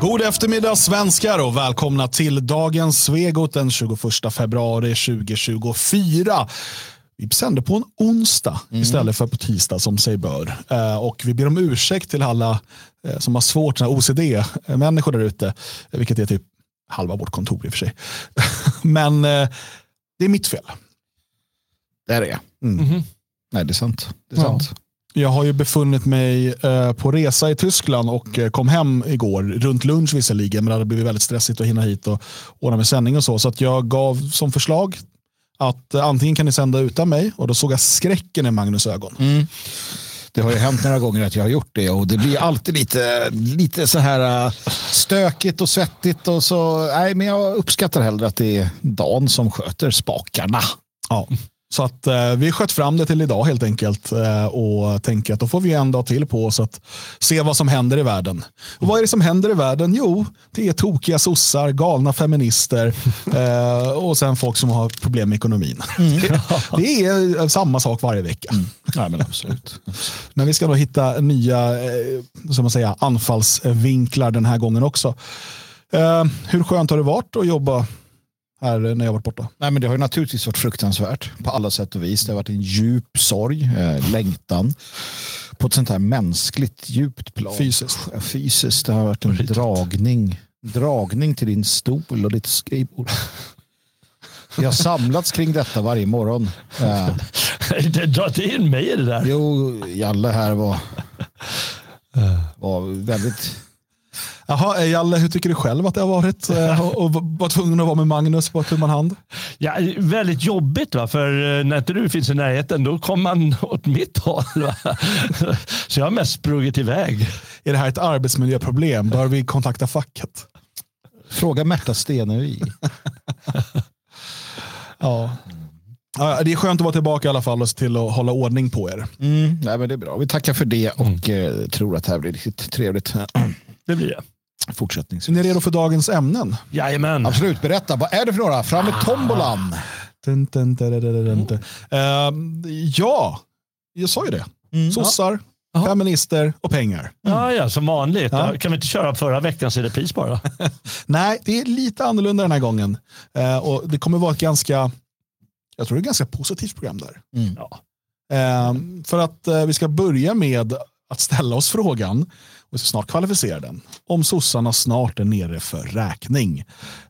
God eftermiddag svenskar och välkomna till dagens Svegot den 21 februari 2024. Vi sänder på en onsdag mm. istället för på tisdag som sig bör. Eh, och vi ber om ursäkt till alla eh, som har svårt, OCD-människor där ute, vilket är typ halva vårt kontor i och för sig. Men eh, det är mitt fel. Det är det. Mm. Mm. Nej, det är sant. Det är sant. Jag har ju befunnit mig eh, på resa i Tyskland och eh, kom hem igår, runt lunch visserligen, men det hade blivit väldigt stressigt att hinna hit och ordna med sändning och så. Så att jag gav som förslag att eh, antingen kan ni sända utan mig och då såg jag skräcken i Magnus ögon. Mm. Det har ju hänt några gånger att jag har gjort det och det blir alltid lite, lite så här stökigt och svettigt och så. Nej, men jag uppskattar hellre att det är Dan som sköter spakarna. Ja. Så att eh, vi sköt fram det till idag helt enkelt eh, och tänker att då får vi en dag till på oss att se vad som händer i världen. Och vad är det som händer i världen? Jo, det är tokiga sossar, galna feminister eh, och sen folk som har problem med ekonomin. Mm. det är samma sak varje vecka. Mm. Ja, men, absolut. men vi ska då hitta nya eh, som man säger, anfallsvinklar den här gången också. Eh, hur skönt har det varit att jobba här när jag varit borta? Nej, men det har ju naturligtvis varit fruktansvärt på alla sätt och vis. Det har varit en djup sorg, eh, längtan på ett sånt här mänskligt djupt plan. Fysiskt. Fysiskt. Det har varit en dragning. Dragning till din stol och ditt skrivbord. Vi har samlats kring detta varje morgon. Eh. Det drar in mig i det där. Jo, Jalle här var, var väldigt Jaha, Jalle, hur tycker du själv att det har varit eh, och vara tvungen att vara med Magnus på tu hand? Ja, väldigt jobbigt, va? för eh, när inte du finns i närheten då kommer man åt mitt håll. Va? Så jag har mest sprungit iväg. Är det här ett arbetsmiljöproblem? Bör vi kontakta facket? Fråga Märta Stenevi. ja. Ja, det är skönt att vara tillbaka i alla fall och se till att hålla ordning på er. Mm, nej, men det är bra. Vi tackar för det och mm. eh, tror att det här blir riktigt trevligt. Det blir det fortsättningsvis. Är ni redo för dagens ämnen? Jajamän. Absolut, berätta. Vad är det för några? Fram med tombolan. Dun, dun, dun, uh, ja, jag sa ju det. Mm. Sossar, ja. feminister och pengar. Mm. Ja, ja, som vanligt. Ja. Kan vi inte köra förra veckans repris bara? Nej, det är lite annorlunda den här gången. Uh, och Det kommer vara ett ganska, jag tror det är ett ganska positivt program där. Mm. Ja. Uh, för att uh, vi ska börja med att ställa oss frågan och snart kvalificera den. Om sossarna snart är nere för räkning.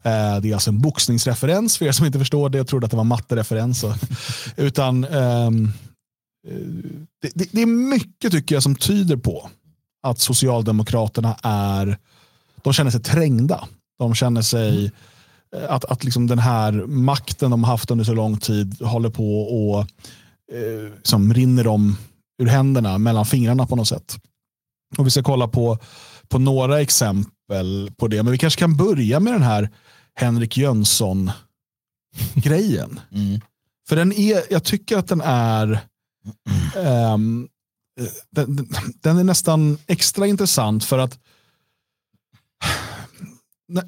Eh, det är alltså en boxningsreferens för er som inte förstår det. Jag trodde att det var mattereferens. Utan ehm, eh, det, det, det, är mycket tycker jag som tyder på att Socialdemokraterna är, de känner sig trängda. De känner sig mm. att, att liksom den här makten de haft under så lång tid håller på och eh, som rinner dem ur händerna mellan fingrarna på något sätt. Och Vi ska kolla på, på några exempel på det. Men vi kanske kan börja med den här Henrik Jönsson-grejen. Mm. För den är, jag tycker att den är um, den, den, är nästan extra intressant för att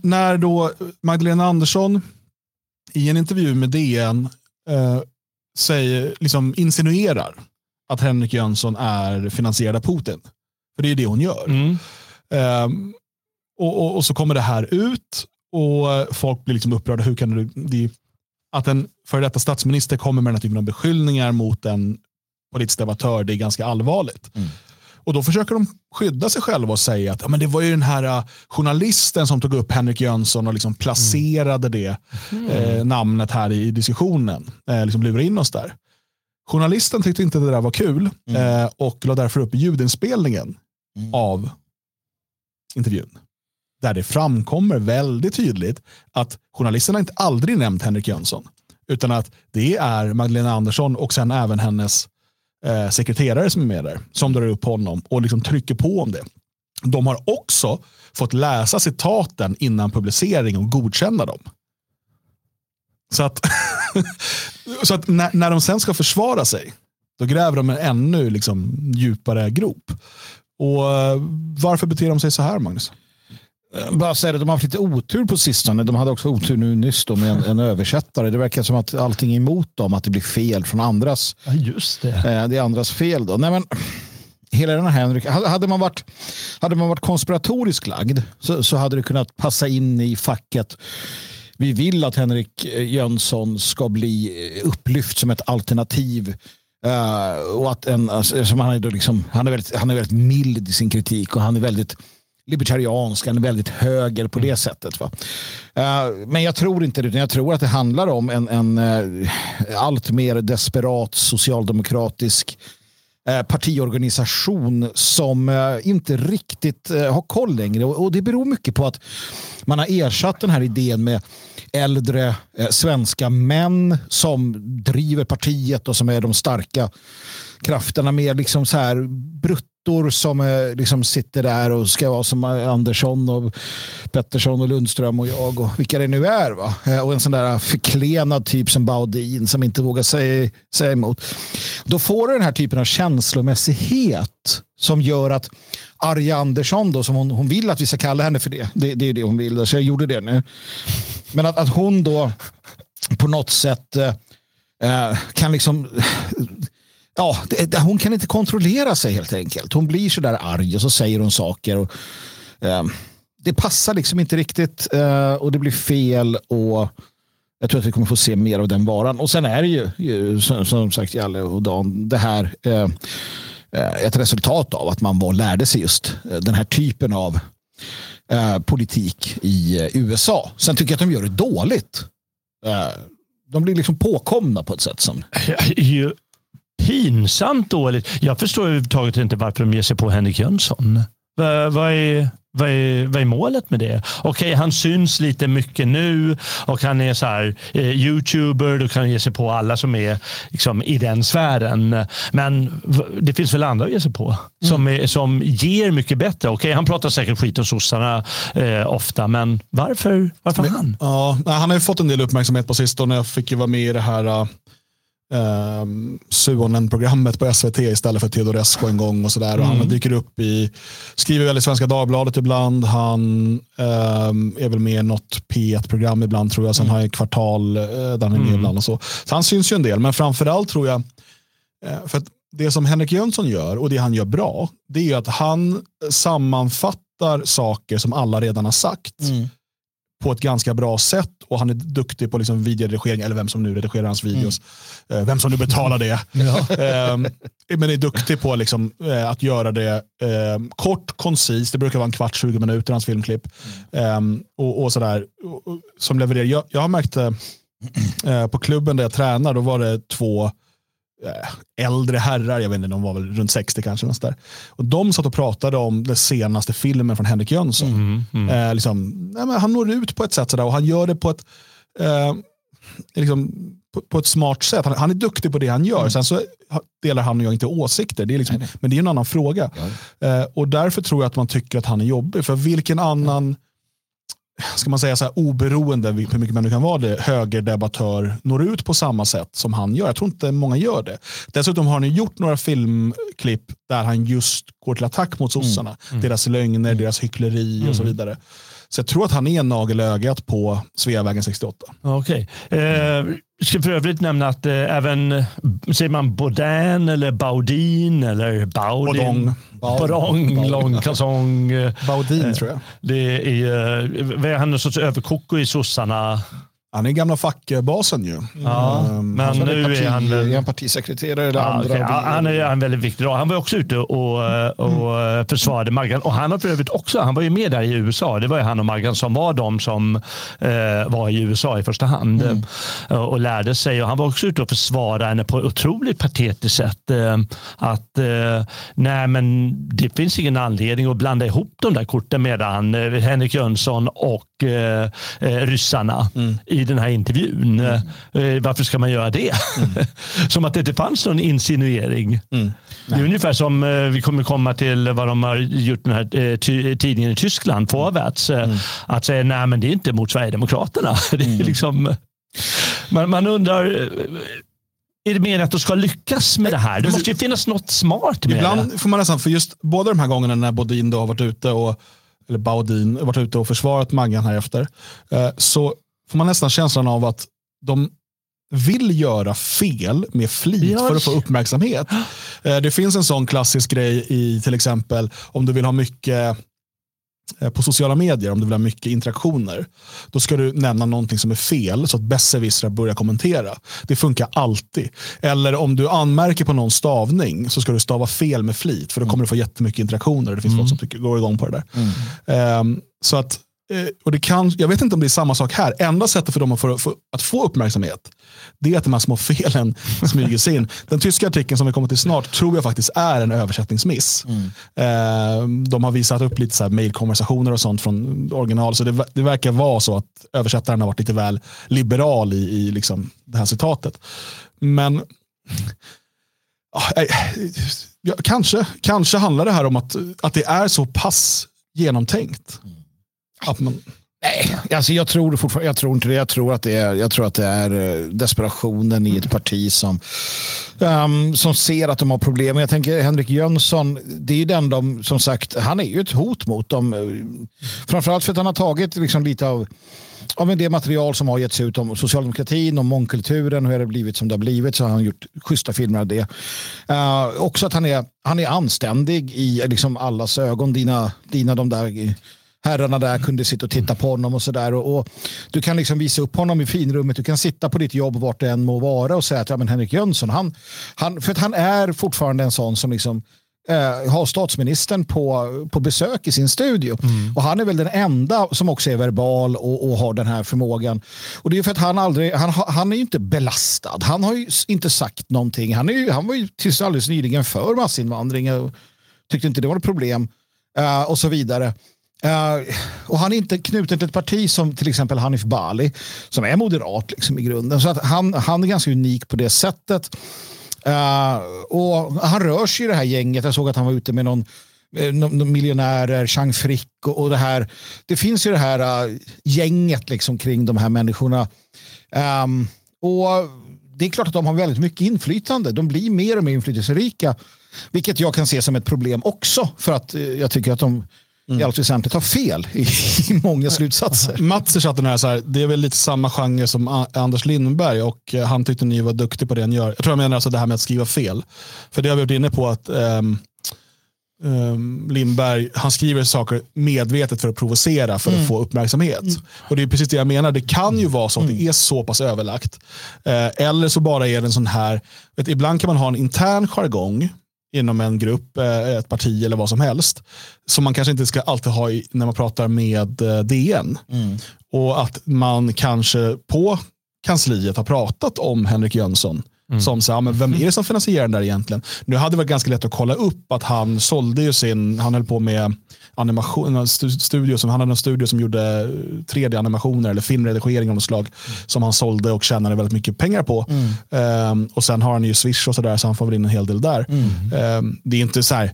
när då Magdalena Andersson i en intervju med DN eh, säger, liksom insinuerar att Henrik Jönsson är finansierad av Putin. För det är det hon gör. Mm. Um, och, och, och, så kommer det här ut och folk blir liksom upprörda. Hur kan det, det, att en före detta statsminister kommer med den här typen av beskyllningar mot en politisk debattör, det är ganska allvarligt. Mm. Och då försöker de skydda sig själva och säga att ja, men det var ju den här uh, journalisten som tog upp Henrik Jönsson och liksom placerade mm. det mm. eh, namnet här i, i diskussionen. Eh, liksom lurade in oss där. Journalisten tyckte inte det där var kul mm. eh, och la därför upp ljudinspelningen mm. av intervjun. Där det framkommer väldigt tydligt att journalisterna inte aldrig nämnt Henrik Jönsson. Utan att det är Magdalena Andersson och sen även hennes eh, sekreterare som är med där. Som drar upp honom och liksom trycker på om det. De har också fått läsa citaten innan publicering och godkänna dem. Så att, så att när, när de sen ska försvara sig, då gräver de en ännu liksom djupare grop. Och eh, Varför beter de sig så här, Magnus? Eh, bara säga att de har haft lite otur på sistone. De hade också otur nu nyss då med en, en översättare. Det verkar som att allting är emot dem, att det blir fel från andras. Ja, just det. Eh, det är andras fel. Då. Nej, men, hela den här Henrik, hade man varit, hade man varit konspiratoriskt lagd så, så hade det kunnat passa in i facket vi vill att Henrik Jönsson ska bli upplyft som ett alternativ Uh, och att en, alltså, som han, är liksom, han, är väldigt, han är väldigt mild i sin kritik och han är väldigt libertariansk, han är väldigt höger på det mm. sättet. Va? Uh, men jag tror inte det, utan jag tror att det handlar om en, en uh, allt mer desperat socialdemokratisk partiorganisation som inte riktigt har koll längre. Och det beror mycket på att man har ersatt den här idén med äldre eh, svenska män som driver partiet och som är de starka krafterna med liksom så här bruttor som eh, liksom sitter där och ska vara som Andersson och Pettersson och Lundström och jag och vilka det nu är. Va? Eh, och en sån där förklenad typ som Baudin som inte vågar säga, säga emot. Då får du den här typen av känslomässighet som gör att Arja Andersson, då, som hon, hon vill att vi ska kalla henne för det. Det, det är det hon vill, så jag gjorde det nu. Men att, att hon då på något sätt eh, eh kan liksom... Ja, det, hon kan inte kontrollera sig helt enkelt. Hon blir så där arg och så säger hon saker. Och, eh, det passar liksom inte riktigt eh, och det blir fel. och jag tror att vi kommer få se mer av den varan. Och sen är det ju, ju som, som sagt, Jalle och Dan, det här eh, eh ett resultat av att man var, lärde sig just eh, den här typen av eh, politik i eh, USA. Sen tycker jag att de gör det dåligt. de blir liksom påkomna på ett sätt som... Pinsamt dåligt. Jag förstår överhuvudtaget inte varför de ger sig på Henrik Jönsson. Vad är, vad är, vad är målet med det? Okej, okay, han syns lite mycket nu och han är så här eh, youtuber. Då kan han ge sig på alla som är liksom, i den sfären. Men det finns väl andra att ge sig på som, är, som ger mycket bättre. Okej, okay, han pratar säkert skit om sossarna eh, ofta, men varför, varför men, han? Ja, han har ju fått en del uppmärksamhet på sistone. Jag fick ju vara med i det här uh eh, Suonen-programmet på SVT istället för Teodorescu en gång och sådär. Mm. han dyker upp i, skriver väl i Svenska Dagbladet ibland. Han eh, är väl med i något P1-program ibland tror jag. Sen mm. har jag kvartal eh, där han är med mm. ibland och så. Så han syns ju en del, men framförallt tror jag, eh, för det som Henrik Jönsson gör och det han gör bra, det är att han sammanfattar saker som alla redan har sagt. Mm på ett ganska bra sätt och han är duktig på liksom videoredigering, eller vem som nu redigerar hans videos. Mm. Vem som nu betalar det. um, men är duktig på liksom, uh, att göra det um, kort, koncist. Det brukar vara en kvart, 20 minuter hans filmklipp. Mm. Och, och, sådär, som levererar. Jag, jag har märkt uh, på klubben där jag tränar, då var det två Eh, äldre herrar, jag vet inte, de var väl runt 60 kanske. Där. Och de satt och pratade om den senaste filmen från Henrik Jönsson. Mm, mm. Eh, liksom, nej, han når ut på ett sätt sådär, och han gör det på ett, eh, liksom, på, på, ett smart sätt. Han, han, är duktig på det han gör. Mm. Sen så delar han och jag inte åsikter, det är liksom, men det är en annan fråga. Ja. Eh, och därför tror jag att man tycker att han är jobbig. För vilken annan ska man säga så här, oberoende hur mycket man nu kan vara det, högerdebattör når ut på samma sätt som han gör. Jag tror inte många gör det. Dessutom har han gjort några filmklipp där han just går till attack mot sossarna. Mm. Mm. Deras lögner, deras hyckleri mm. och så mm. vidare. Så jag tror att han är en nagel ögat på Sveavägen 68. Okej. Okay. Eh, ska för övrigt nämna att eh, även, säger man Baudin eller Baudin eller Baudin? Baudong. lång kalsong. Eh, Baudin eh, tror jag. Det är, eh, han är en sorts överkoko i sossarna. Han är gamla fackbasen ju. Ja, um, men nu parti, är han... Är han partisekreterare eller ja, andra? Okay. Han är en väldigt viktig roll. Han var också ute och, och mm. försvarade Maggan. Och han har för övrigt också, han var ju med där i USA. Det var ju han och Maggan som var de som eh, var i USA i första hand. Mm. Och lärde sig. Och han var också ute och försvarade henne på ett otroligt patetiskt sätt. Eh, att eh, nej men det finns ingen anledning att blanda ihop de där korten mellan Henrik Jönsson och ryssarna. Mm i den här intervjun. Mm. Eh, varför ska man göra det? Mm. som att det inte fanns någon insinuering. Mm. Det är ungefär som eh, vi kommer komma till vad de har gjort den här eh, tidningen i Tyskland, Vorwärts. Mm. Att säga nej men det är inte mot Sverigedemokraterna. det är mm. liksom, man, man undrar är det meningen att de ska lyckas med det här? Det måste ju finnas något smart med Ibland det. Ibland får man nästan, för just båda de här gångerna när Bodin då har varit ute och eller Baudin varit ute och försvarat Maggan här efter, så får man nästan känslan av att de vill göra fel med flit för att få uppmärksamhet. Eh, det finns en sån klassisk grej i till exempel om du vill ha mycket eh, på sociala medier, om du vill ha mycket interaktioner, då ska du nämna någonting som är fel så att besserwissrar börjar kommentera. Det funkar alltid. Eller om du anmärker på någon stavning så ska du stava fel med flit, för då kommer du få jättemycket interaktioner. Det finns mm. folk som tycker, går igång på det där. Mm. Um, så att och det kan, jag vet inte om det är samma sak här. Enda sättet för dem att få, för, att få uppmärksamhet det är att de här små felen smyger sig in. Den tyska artikeln som vi kommer till snart tror jag faktiskt är en översättningsmiss. Mm. Eh, de har visat upp lite mejlkonversationer och sånt från original. Så det, det, verkar vara så att översättaren har varit lite väl liberal i, i liksom det här citatet. Men ja, kanske, kanske handlar det här om att, att det är så pass genomtänkt. Mm. Att man... Nej, alltså jag tror fortfarande, jag tror inte det. Jag tror att det är, jag tror att det är eh, desperationen i ett parti som, um, som ser att de har problem. Jag tänker Henrik Jönsson, det är ju den de, som sagt, han är ju ett hot mot dem. Framförallt för att han har tagit liksom lite av av det material som har getts ut om socialdemokratin, och mångkulturen, hur det blivit som det har blivit, så har han gjort schyssta filmer av det. Uh, också att han är, han är anständig i liksom allas ögon. Dina, dina de där herrarna där kunde sitta och titta på honom och sådär. Och, och, du kan liksom visa upp honom i finrummet. Du kan sitta på ditt jobb vart det än må vara och säga att ja, men Henrik Jönsson, han, han, för att han är fortfarande en sån som liksom eh, har statsministern på, på besök i sin studio. Mm. Och han är väl den enda som också är verbal och, och har den här förmågan. Och det är för att han aldrig, han, han är ju inte belastad. Han har ju inte sagt någonting. Han, är ju, han var ju tills alldeles nyligen för massinvandring och tyckte inte det var ett problem. Uh, och så vidare. Uh, och han är inte knuten till ett parti som till exempel Hanif Bali som är moderat liksom, i grunden. Så att han, han är ganska unik på det sättet. Uh, och Han rör sig i det här gänget. Jag såg att han var ute med någon, eh, någon miljonärer, Chang Frick och, och, det här. Det finns ju det här uh, gänget liksom, kring de här människorna. Um, och Det är klart att de har väldigt mycket inflytande. De blir mer och mer inflytelserika. Vilket jag kan se som ett problem också. För att jag tycker att de mm. i allt väsentligt har fel i, i många slutsatser. Mats i chatten här, så här, det är väl lite samma genre som Anders Lindberg och eh, han tyckte ni var duktig på det ni gör. Jag tror jag menar alltså det här med att skriva fel. För det har vi varit inne på att um, um, Lindberg, han skriver saker medvetet för att provocera för mm. att få uppmärksamhet. Mm. Och det är precis det jag menar. Det kan ju vara så att det mm. är så pass överlagt. Uh, eller så bara är det en sån här, vet, ibland kan man ha en intern jargong inom en grupp, eh, ett parti eller vad som helst. Som man kanske inte ska alltid ha när man pratar med eh, DN. Mm. Och att man kanske på kansliet har pratat om Henrik Jönsson. Mm. Som sa, men vem är det som finansierar den där egentligen? Nu hade det varit ganska lätt att kolla upp att han sålde ju sin, han höll på med animation, studio som, han hade en studio som gjorde 3D-animationer eller filmredigering av något slag mm. som han sålde och tjänade väldigt mycket pengar på. Mm. Um, och sen har han ju Swish och sådär så han får väl in en hel del där. Um, det är inte så här,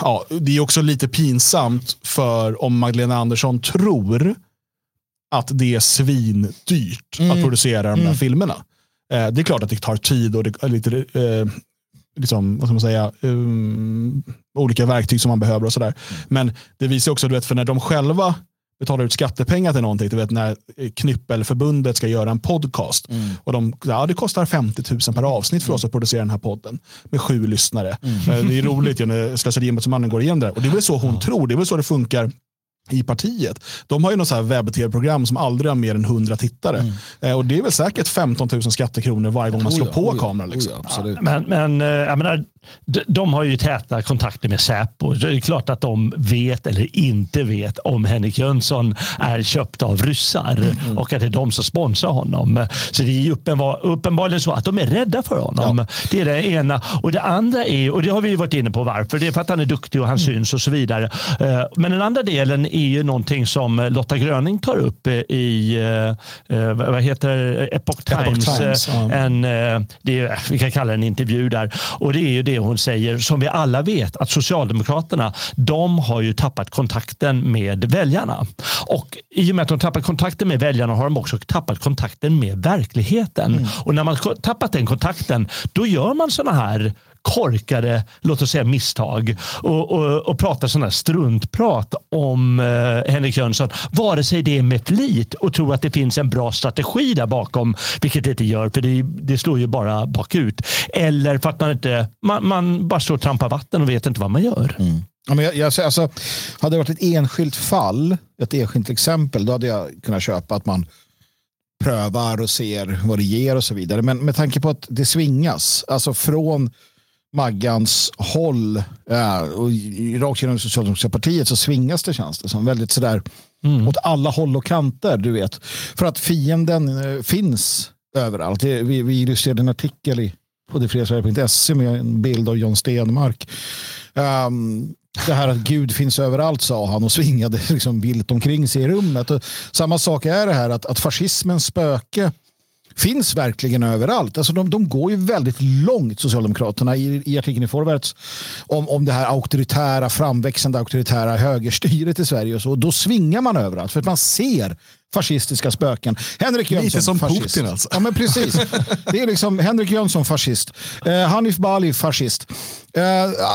ja, det är också lite pinsamt för om Magdalena Andersson tror att det är svindyrt mm. att producera de där mm. filmerna. Eh, det är klart att det tar tid och det är lite eh, liksom, vad ska man säga, um, olika verktyg som man behöver och sådär. Mm. Men det visar också, du vet, för när de själva betalar ut skattepengar till någonting, du vet när Knyppelförbundet ska göra en podcast mm. och de, ja, det kostar 50 000 per avsnitt för oss att producera den här podden med sju lyssnare. Mm. Det är roligt ju när Slöseriombudsmannen går igenom det. Och det är väl så hon ja. tror, det är väl så det funkar i partiet. De har ju något webb-tv-program som aldrig har mer än 100 tittare. Mm. Eh, och det är väl säkert 15 000 skattekronor varje gång man slår på kameran. Liksom. Ja, men men eh, jag menar, de, har ju täta kontakter med Säpo. Det är klart att de vet eller inte vet om Henrik Jönsson är köpt av ryssar mm. och att det är de som sponsrar honom. Så det är uppenbar, uppenbarligen så att de är rädda för honom. Ja. Det är det ena. Och det andra är, och det har vi varit inne på varför, det är för att han är duktig och han mm. syns och så vidare. Eh, men den andra delen är ju någonting som Lotta Gröning tar upp i eh, eh, vad heter Epoch Times. Epoch Times ja. en, det är, vi kan kalla det en intervju där. Och det är ju det hon säger, som vi alla vet, att Socialdemokraterna de har ju tappat kontakten med väljarna. Och i och med att de tappat kontakten med väljarna har de också tappat kontakten med verkligheten. Mm. Och när man tappat den kontakten, då gör man såna här korkade, låt oss säga misstag och, och, och pratar sådana struntprat om eh, Henrik Jönsson. Vare sig det är med flit och tror att det finns en bra strategi där bakom, vilket det inte gör för det, det slår ju bara bakut. Eller för att man inte, man, man bara står och trampar vatten och vet inte vad man gör. Mm. Ja, men jag, jag, alltså, hade det varit ett enskilt fall, ett enskilt exempel, då hade jag kunnat köpa att man prövar och ser vad det ger och så vidare. Men med tanke på att det svingas, alltså från Maggans håll ja, och rakt genom Socialdemokratiska partiet så svingas det känns det som. Väldigt sådär mm. åt alla håll och kanter, du vet. För att fienden eh, finns överallt. Vi, vi illustrerade en artikel i, på detfriasverige.se med en bild av John Stenmark. Um, det här att Gud finns överallt sa han och svingade liksom vilt omkring sig i rummet. Och samma sak är det här att, att fascismens spöke finns verkligen överallt. Alltså de, de går ju väldigt långt, Socialdemokraterna, i, i artikeln i Forwards om, om det här auktoritära, framväxande auktoritära högerstyret i Sverige. Och så. Och då svingar man överallt för att man ser fascistiska spöken. Henrik Jönsson, Lite som fascist. Putin alltså. Ja, men precis. Det är liksom Henrik Jönsson, fascist. Eh, Hanif Bali, fascist. Eh,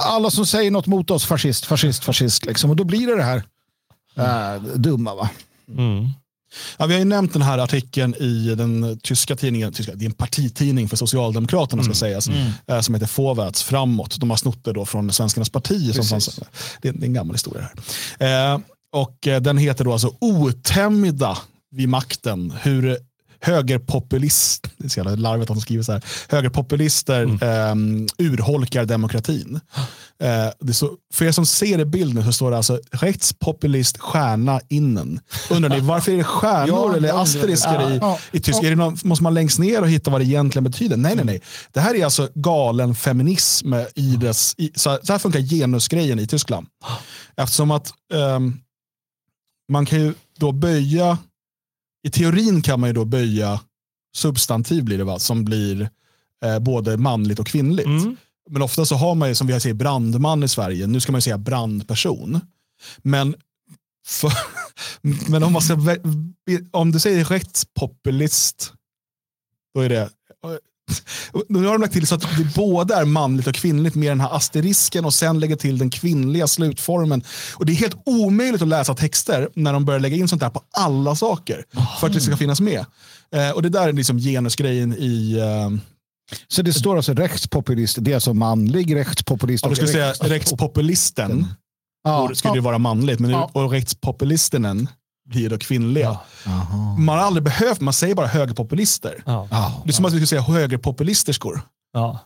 alla som säger något mot oss, fascist, fascist, fascist. Liksom. Och då blir det det här eh, dumma. va? Mm. Ja, vi har ju nämnt den här artikeln i den tyska tidningen, tyska, det är en partitidning för Socialdemokraterna ska sägas, mm. som heter Fåvärts framåt. De har snott det då från Svenskarnas parti. Som fanns, det, är, det är en gammal historia här. Eh, och eh, den heter då alltså Otämjda vid makten. Hur högerpopulist, det är så jävla larvigt att de skriver så här, högerpopulister mm. eh, urholkar demokratin. Eh, det så, för er som ser i bilden så står det alltså rättspopulist stjärna innen. Undrar ni varför är det stjärnor ja, eller asterisker i, ja, i tysk? Är någon, måste man längst ner och hitta vad det egentligen betyder? Nej, nej, nej. Det här är alltså galen feminism i dess, i, så, så här funkar genusgrejen i Tyskland. Eftersom att um, man kan ju då böja i teorin kan man ju då böja substantiv blir det va, som blir eh, både manligt och kvinnligt. Mm. Men ofta så har man ju, som vi säger, brandman i Sverige. Nu ska man ju säga brandperson. Men, för, men om, man ska, om du säger rättspopulist, då är det nu har de lagt till så att det både är manligt och kvinnligt med den här asterisken och sen lägger till den kvinnliga slutformen. Och Det är helt omöjligt att läsa texter när de börjar lägga in sånt där på alla saker oh. för att det ska finnas med. Eh, och Det där är liksom genusgrejen i... Eh, så det står alltså rättspopulist, det är alltså manlig rättspopulist? Ja, du skulle säga rättspopulisten. Ja, skulle ja. vara manligt, men ja. och rättspopulistenen blir då kvinnliga. Ja. Man har aldrig behövt, man säger bara högerpopulister. Ja. Det är som att vi skulle säga högerpopulisterskor. Ja.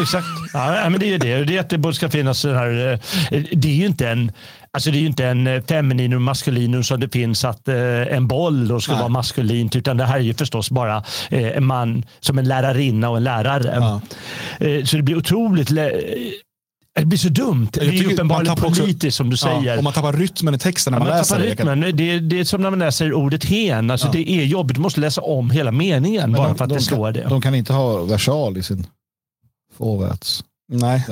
Exakt. Ja, men det är det. Det är att det ska finnas så här. Eh, det är ju inte en Alltså det är ju inte en eh, feminin och maskulinum som det finns att eh, en boll då ska Nej. vara maskulint, utan det här är ju förstås bara en man som en lärarinna och en lärare. Ja. så det blir otroligt det blir så dumt. Det är ju uppenbarligen politiskt också, som du säger. Ja, och man tappar rytmen i texten när ja, man, läser rytmen. det. Det, det är som när man läser ordet hen. Alltså ja. Det är jobbigt. Du måste läsa om hela meningen Men bara de, för att de det står det. De kan inte ha versal i sin fåväts. Nej,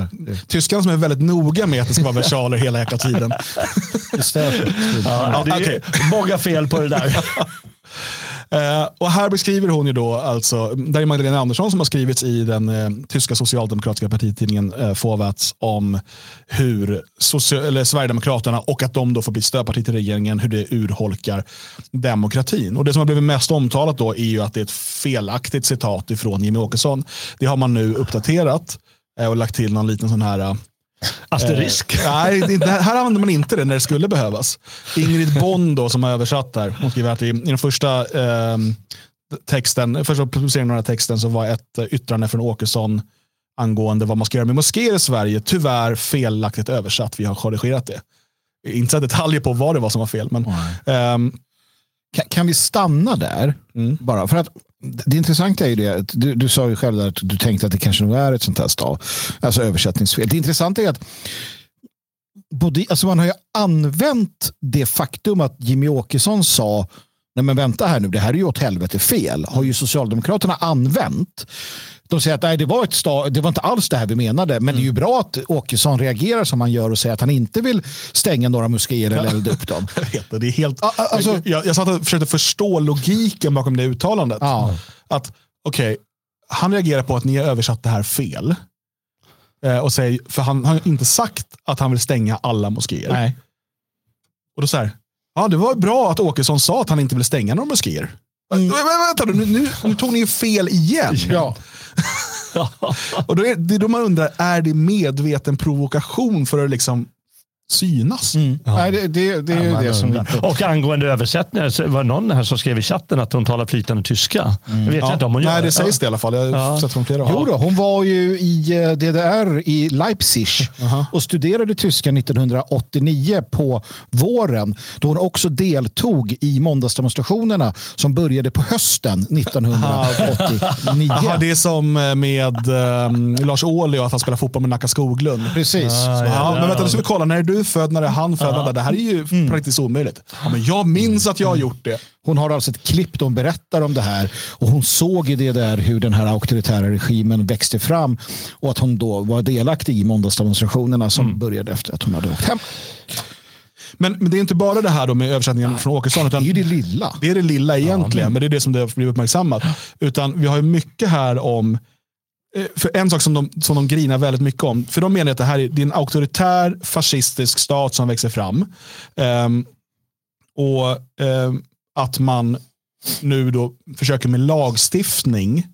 tyskarna som är väldigt noga med att det ska vara versaler hela jäkla tiden. ja, det är okay. många fel på det där. Eh, och här beskriver hon ju då, alltså, där är Magdalena Andersson som har skrivits i den eh, tyska socialdemokratiska partitidningen eh, Vorwärts om hur eller Sverigedemokraterna och att de då får bli stödparti till regeringen, hur det urholkar demokratin. Och Det som har blivit mest omtalat då är ju att det är ett felaktigt citat ifrån Jimmy Åkesson. Det har man nu uppdaterat eh, och lagt till någon liten sån här eh, Asterisk? Eh, nej, det, här använder man inte det när det skulle behövas. Ingrid Bond då, som har översatt här, hon skriver att i, i den första eh, texten, första publiceringen av den här texten så var ett yttrande från Åkesson angående vad man ska göra med moskéer i Sverige tyvärr felaktigt översatt. Vi har korrigerat det. Inte så detaljer på vad det var som var fel. Men, um, kan, kan, vi stanna där? Mm. Bara för att det intressanta är ju det, du, du sa ju själv att du tänkte att det kanske nog är ett sånt här stav, alltså översättningsfel. Det intressanta är att både, alltså man har ju använt det faktum att Jimmy Åkesson sa Nej men vänta här nu, det här är ju åt helvete fel. Har ju Socialdemokraterna använt. De säger att nej, det, var ett stav, det var inte alls det här vi menade. Men mm. det är ju bra att Åkesson reagerar som han gör och säger att han inte vill stänga några moskéer eller elda upp dem. jag vet det, det är helt... Alltså, jag, jag satt och försökte förstå logiken bakom det uttalandet. Ja. Att okej, okay, han reagerar på att ni har översatt det här fel. Eh, och säger, för han har inte sagt att han vill stänga alla moskéer. Nej. Och då så här, ja det var bra att Åkesson sa att han inte vill stänga några moskéer. Mm. Vänta nu, nu, nu tog ni ju fel igen. Ja. och då är, det är då man undrar, är det medveten provokation för att liksom synas. Mm. Ja. Nej, det, det, det är ju det som... Och angående översättningar, så var det någon här som skrev i chatten att hon talar flytande tyska. Mm. Jag vet ja. inte om hon Nej, gör det sägs det i alla fall. Jag har ja. sett från flera. Jo då, hon var ju i eh, DDR i Leipzig och studerade tyska 1989 på våren då hon också deltog i måndagsdemonstrationerna som började på hösten 1989. Aha, det är som eh, med um, Lars Ohly och att han spelar fotboll med Nacka Skoglund. Precis. Ah, ja, men vänta, nu ska vi kolla. När är du född? När är han född? Ja. Det här är ju mm. praktiskt omöjligt. Ja, men jag minns att jag har gjort det. Hon har alltså ett klipp där hon berättar om det här och hon såg i det där hur den här auktoritära regimen växte fram och att hon då var delaktig i måndagsdemonstrationerna som mm. började efter att hon hade åkt hem. Men, men, det är inte bara det här då med översättningen från Åkesson. Utan det är det lilla. Det är det lilla egentligen, ja, men det är det som det har blivit uppmärksammat. Utan vi har ju mycket här om för en sak som de, som de grinar väldigt mycket om, för de menar att det här är, det är en auktoritär fascistisk stat som växer fram. Um, och um, att man nu då försöker med lagstiftning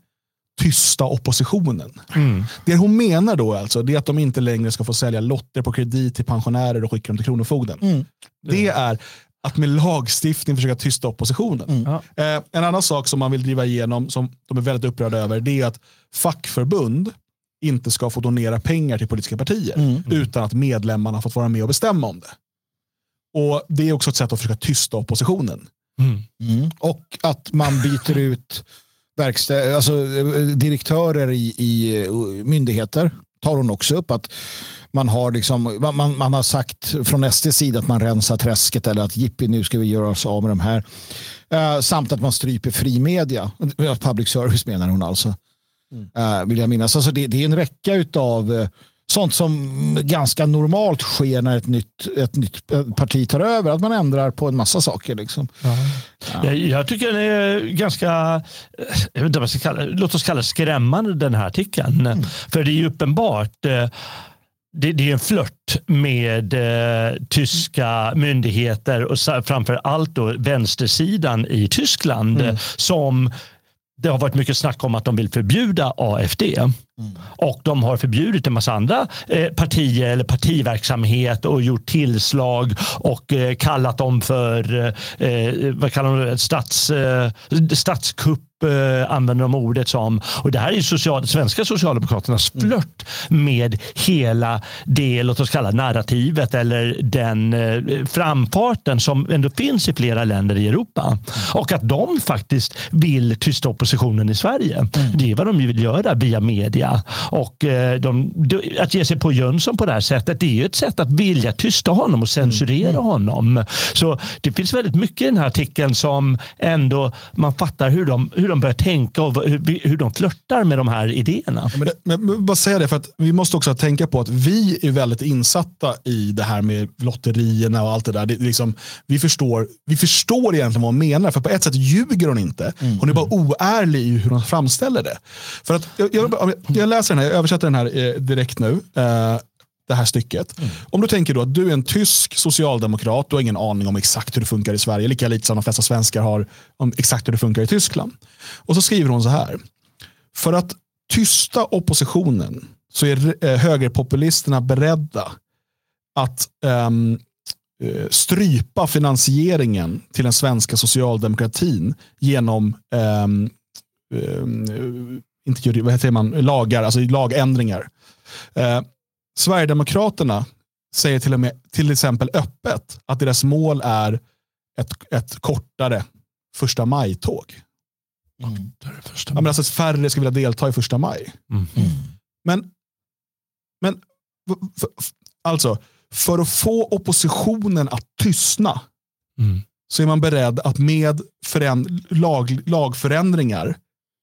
tysta oppositionen. Mm. Det hon menar då alltså, det är att de inte längre ska få sälja lotter på kredit till pensionärer och skicka dem till Kronofogden. Mm. Det är att med lagstiftning försöka tysta oppositionen. Mm. Eh, en annan sak som man vill driva igenom, som de är väldigt upprörda över, det är att fackförbund inte ska få donera pengar till politiska partier mm. utan att medlemmarna fått vara med och bestämma om det. Och Det är också ett sätt att försöka tysta oppositionen. Mm. mm. Och att man byter ut verkstä, alltså, direktörer i, i myndigheter tar hon också upp. att man har, liksom, man, man har sagt från SD sida att man rensar träsket eller att jippi nu ska vi göra oss av med de här. Uh, samt att man stryper fri media. Public service menar hon alltså. Mm. Uh, vill jag minnas. Alltså det, det är en räcka av uh, sånt som ganska normalt sker när ett nytt, ett nytt parti tar över. Att man ändrar på en massa saker. Liksom. Ja. Jag, jag, tycker den är ganska, jag vet inte vad ska kalla, låt oss kalla det skrämmande den här artikeln. Mm. För det är ju uppenbart det, det, är en flört med eh, tyska myndigheter och framför allt då vänstersidan i Tyskland mm. som det har varit mycket snack om att de vill förbjuda AFD. Mm. Och de har förbjudit en massa andra eh, partier eller partiverksamhet och gjort tillslag och eh, kallat dem för eh, eh vad kallar de det? Stats, eh, statskupp eh, använder de ordet som. Och det här är social, svenska socialdemokraternas mm. flört med hela det, låt oss kalla narrativet eller den eh, framfarten som ändå finns i flera länder i Europa. Och att de faktiskt vill tysta oppositionen i Sverige. Mm. Det är vad de vill göra via media. Och eh, de, att ge sig på Jönsson på det här sättet, det är ju ett sätt att vilja tysta honom och censurera mm. honom. Så det finns väldigt mycket i den här artikeln som ändå man fattar hur de, hur hur de börjar tänka och hur, de flörtar med de här idéerna. Men, men, bara säga det, för att vi måste också tänka på att vi är väldigt insatta i det här med lotterierna och allt det där. Det, liksom, vi, förstår, vi förstår egentligen vad hon menar, för på ett sätt ljuger hon inte. Mm. Hon är bara oärlig i hur hon framställer det. För att, jag, jag, jag läser den här, jag översätter den här eh, direkt nu. Eh, det här stycket. Mm. Om du tänker då att du är en tysk socialdemokrat, du har ingen aning om exakt hur det funkar i Sverige, lika lite som de flesta svenskar har om exakt hur det funkar i Tyskland. Och så skriver hon så här. För att tysta oppositionen så är eh, högerpopulisterna beredda att um, strypa finansieringen till den svenska socialdemokratin genom um, um, inte, vad heter man, lagar, alltså lagändringar. Uh, Sverigedemokraterna säger till, och med, till exempel öppet att deras mål är ett, ett kortare första maj-tåg. Mm. Ja, men alltså att färre ska vilja delta i första maj. Mm. Mm. Men, men för, alltså, för att få oppositionen att tystna mm. så är man beredd att med lag, lagförändringar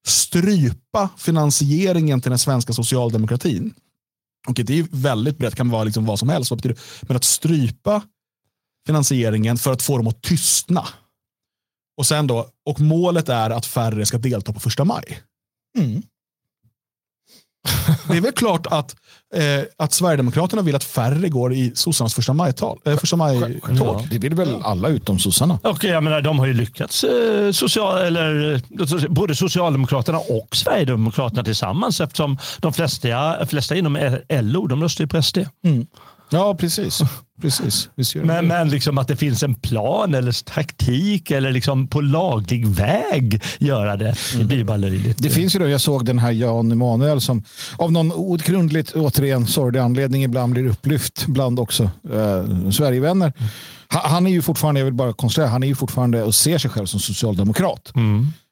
strypa finansieringen till den svenska socialdemokratin. Och det är väldigt brett, kan vara liksom vad som helst. Vad Men att strypa finansieringen för att få dem att tystna. Och, sen då, och målet är att färre ska delta på första maj. Mm. Det är väl klart att, eh, att Sverigedemokraterna vill att färre går i sossarnas första maj-tåg. Eh, första maj Ja, det vill väl alla utom sossarna. Och jag menar, de har ju lyckats, eh, social, eller, eh, både Socialdemokraterna och Sverigedemokraterna tillsammans eftersom de flesta, flesta inom LO de röstar ju på SD. Ja, precis. Precis. Men, men liksom att det finns en plan eller taktik eller liksom på laglig väg göra det, det blir bara löjligt. Det finns ju då, jag såg den här Jan Emanuel som av någon outgrundligt, återigen sorglig anledning ibland blir upplyft bland också eh, Sverigevänner. Ha- Han är ju fortfarande, jag vill bara konstatera, han är ju fortfarande och ser sig själv som socialdemokrat.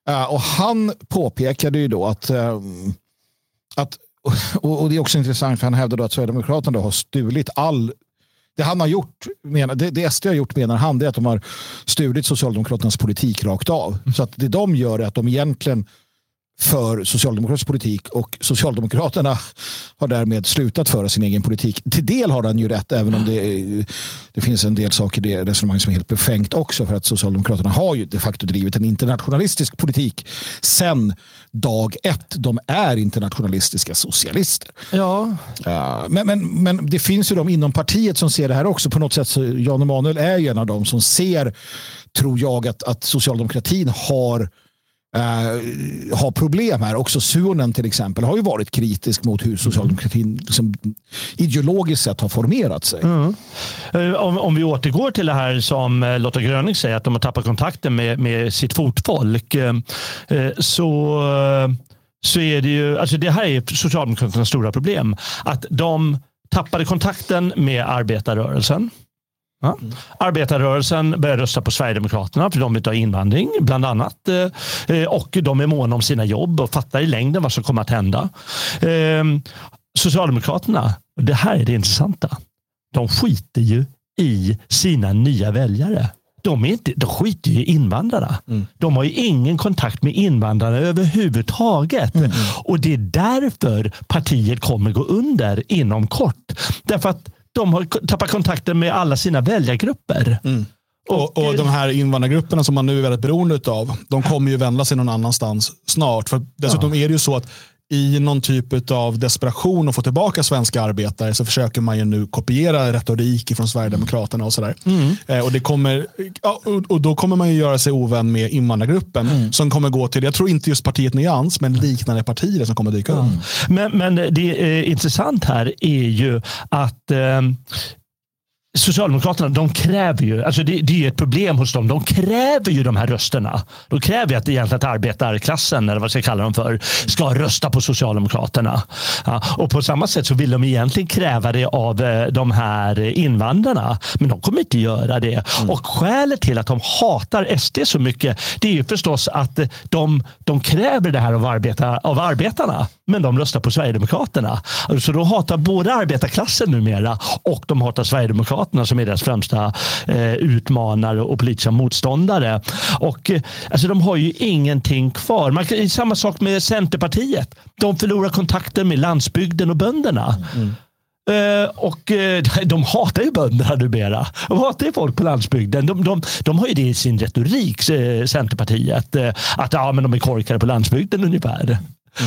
Eh, och han påpekade ju då att, eh, att och, och det är också intressant för han hävdar då att Sverigedemokraterna har stulit all det han har gjort, menar, det, det SD har gjort menar han, det är att de har stulit Socialdemokraternas politik rakt av. Så att det de gör är att de egentligen för socialdemokratisk politik och Socialdemokraterna har därmed slutat föra sin egen politik. Till del har han ju rätt, även om det, det finns en del saker i det resonemanget som är helt befängt också. För att Socialdemokraterna har ju de facto drivit en internationalistisk politik sen dag ett. De är internationalistiska socialister. Ja, men, men, men det finns ju de inom partiet som ser det här också. På något sätt så Jan Emanuel är ju en av dem som ser, tror jag, att, att socialdemokratin har eh, har problem här. Också Suonen till exempel har ju varit kritisk mot hur socialdemokratin liksom, ideologiskt sett har formerat sig. Mm. Eh, om, om vi återgår till det här som eh, Lotta Gröning säger, att de har tappat kontakten med, med sitt fotfolk. eh, eh Så, så är det ju, alltså det här är Socialdemokraternas stora problem. Att de tappade kontakten med arbetarrörelsen. Ja. Arbetarrörelsen började rösta på Sverigedemokraterna för de vill ha invandring bland annat. Eh, eh, Och de är måna om sina jobb och fattar i längden vad som kommer att hända. Eh, Socialdemokraterna, det här är det intressanta de skiter ju i sina nya väljare. De, är inte, de skiter ju i invandrarna. De har ju ingen kontakt med invandrarna överhuvudtaget. Och det är därför partiet kommer gå under inom kort. Därför att de har tappat kontakten med alla sina väljargrupper. Och, och de här invandrargrupperna som man nu är väldigt beroende av, de kommer ju vända sig någon annanstans snart. För dessutom är det ju så att i någon typ av desperation att få tillbaka svenska arbetare så försöker man ju nu kopiera retorik från Sverigedemokraterna och sådär. Eh, och, det kommer, ja, och, och då kommer man ju göra sig ovän med invandrargruppen som kommer gå till, jag tror inte just partiet Nyans, men liknande partier som kommer dyka upp. Men, men det är intressant här är ju att eh, Socialdemokraterna de kräver ju, alltså det, det är ju ett problem hos dem, de kräver ju de här rösterna. De kräver att egentligen att arbetarklassen, eller vad jag ska kalla dem för, ska rösta på Socialdemokraterna. Ja, och på samma sätt så vill de egentligen kräva det av eh, de här invandrarna. Men de kommer inte göra det. Och skälet till att de hatar SD så mycket, det är ju förstås att de, de kräver det här av, arbeta, av arbetarna. Men de röstar på Sverigedemokraterna. Så då hatar både arbetarklassen numera och de hatar Sverigedemokraterna som är deras främsta eh, utmanare och politiska motståndare. Och, eh, alltså, de har ju ingenting kvar. Man, kan- samma sak med Centerpartiet. De förlorar kontakten med landsbygden och bönderna. Eh, och eh, de hatar ju bönderna numera. De hatar ju folk på landsbygden. De, de, de har ju det i sin retorik, eh, Centerpartiet. Eh, att ja, men de är korkade på landsbygden ungefär.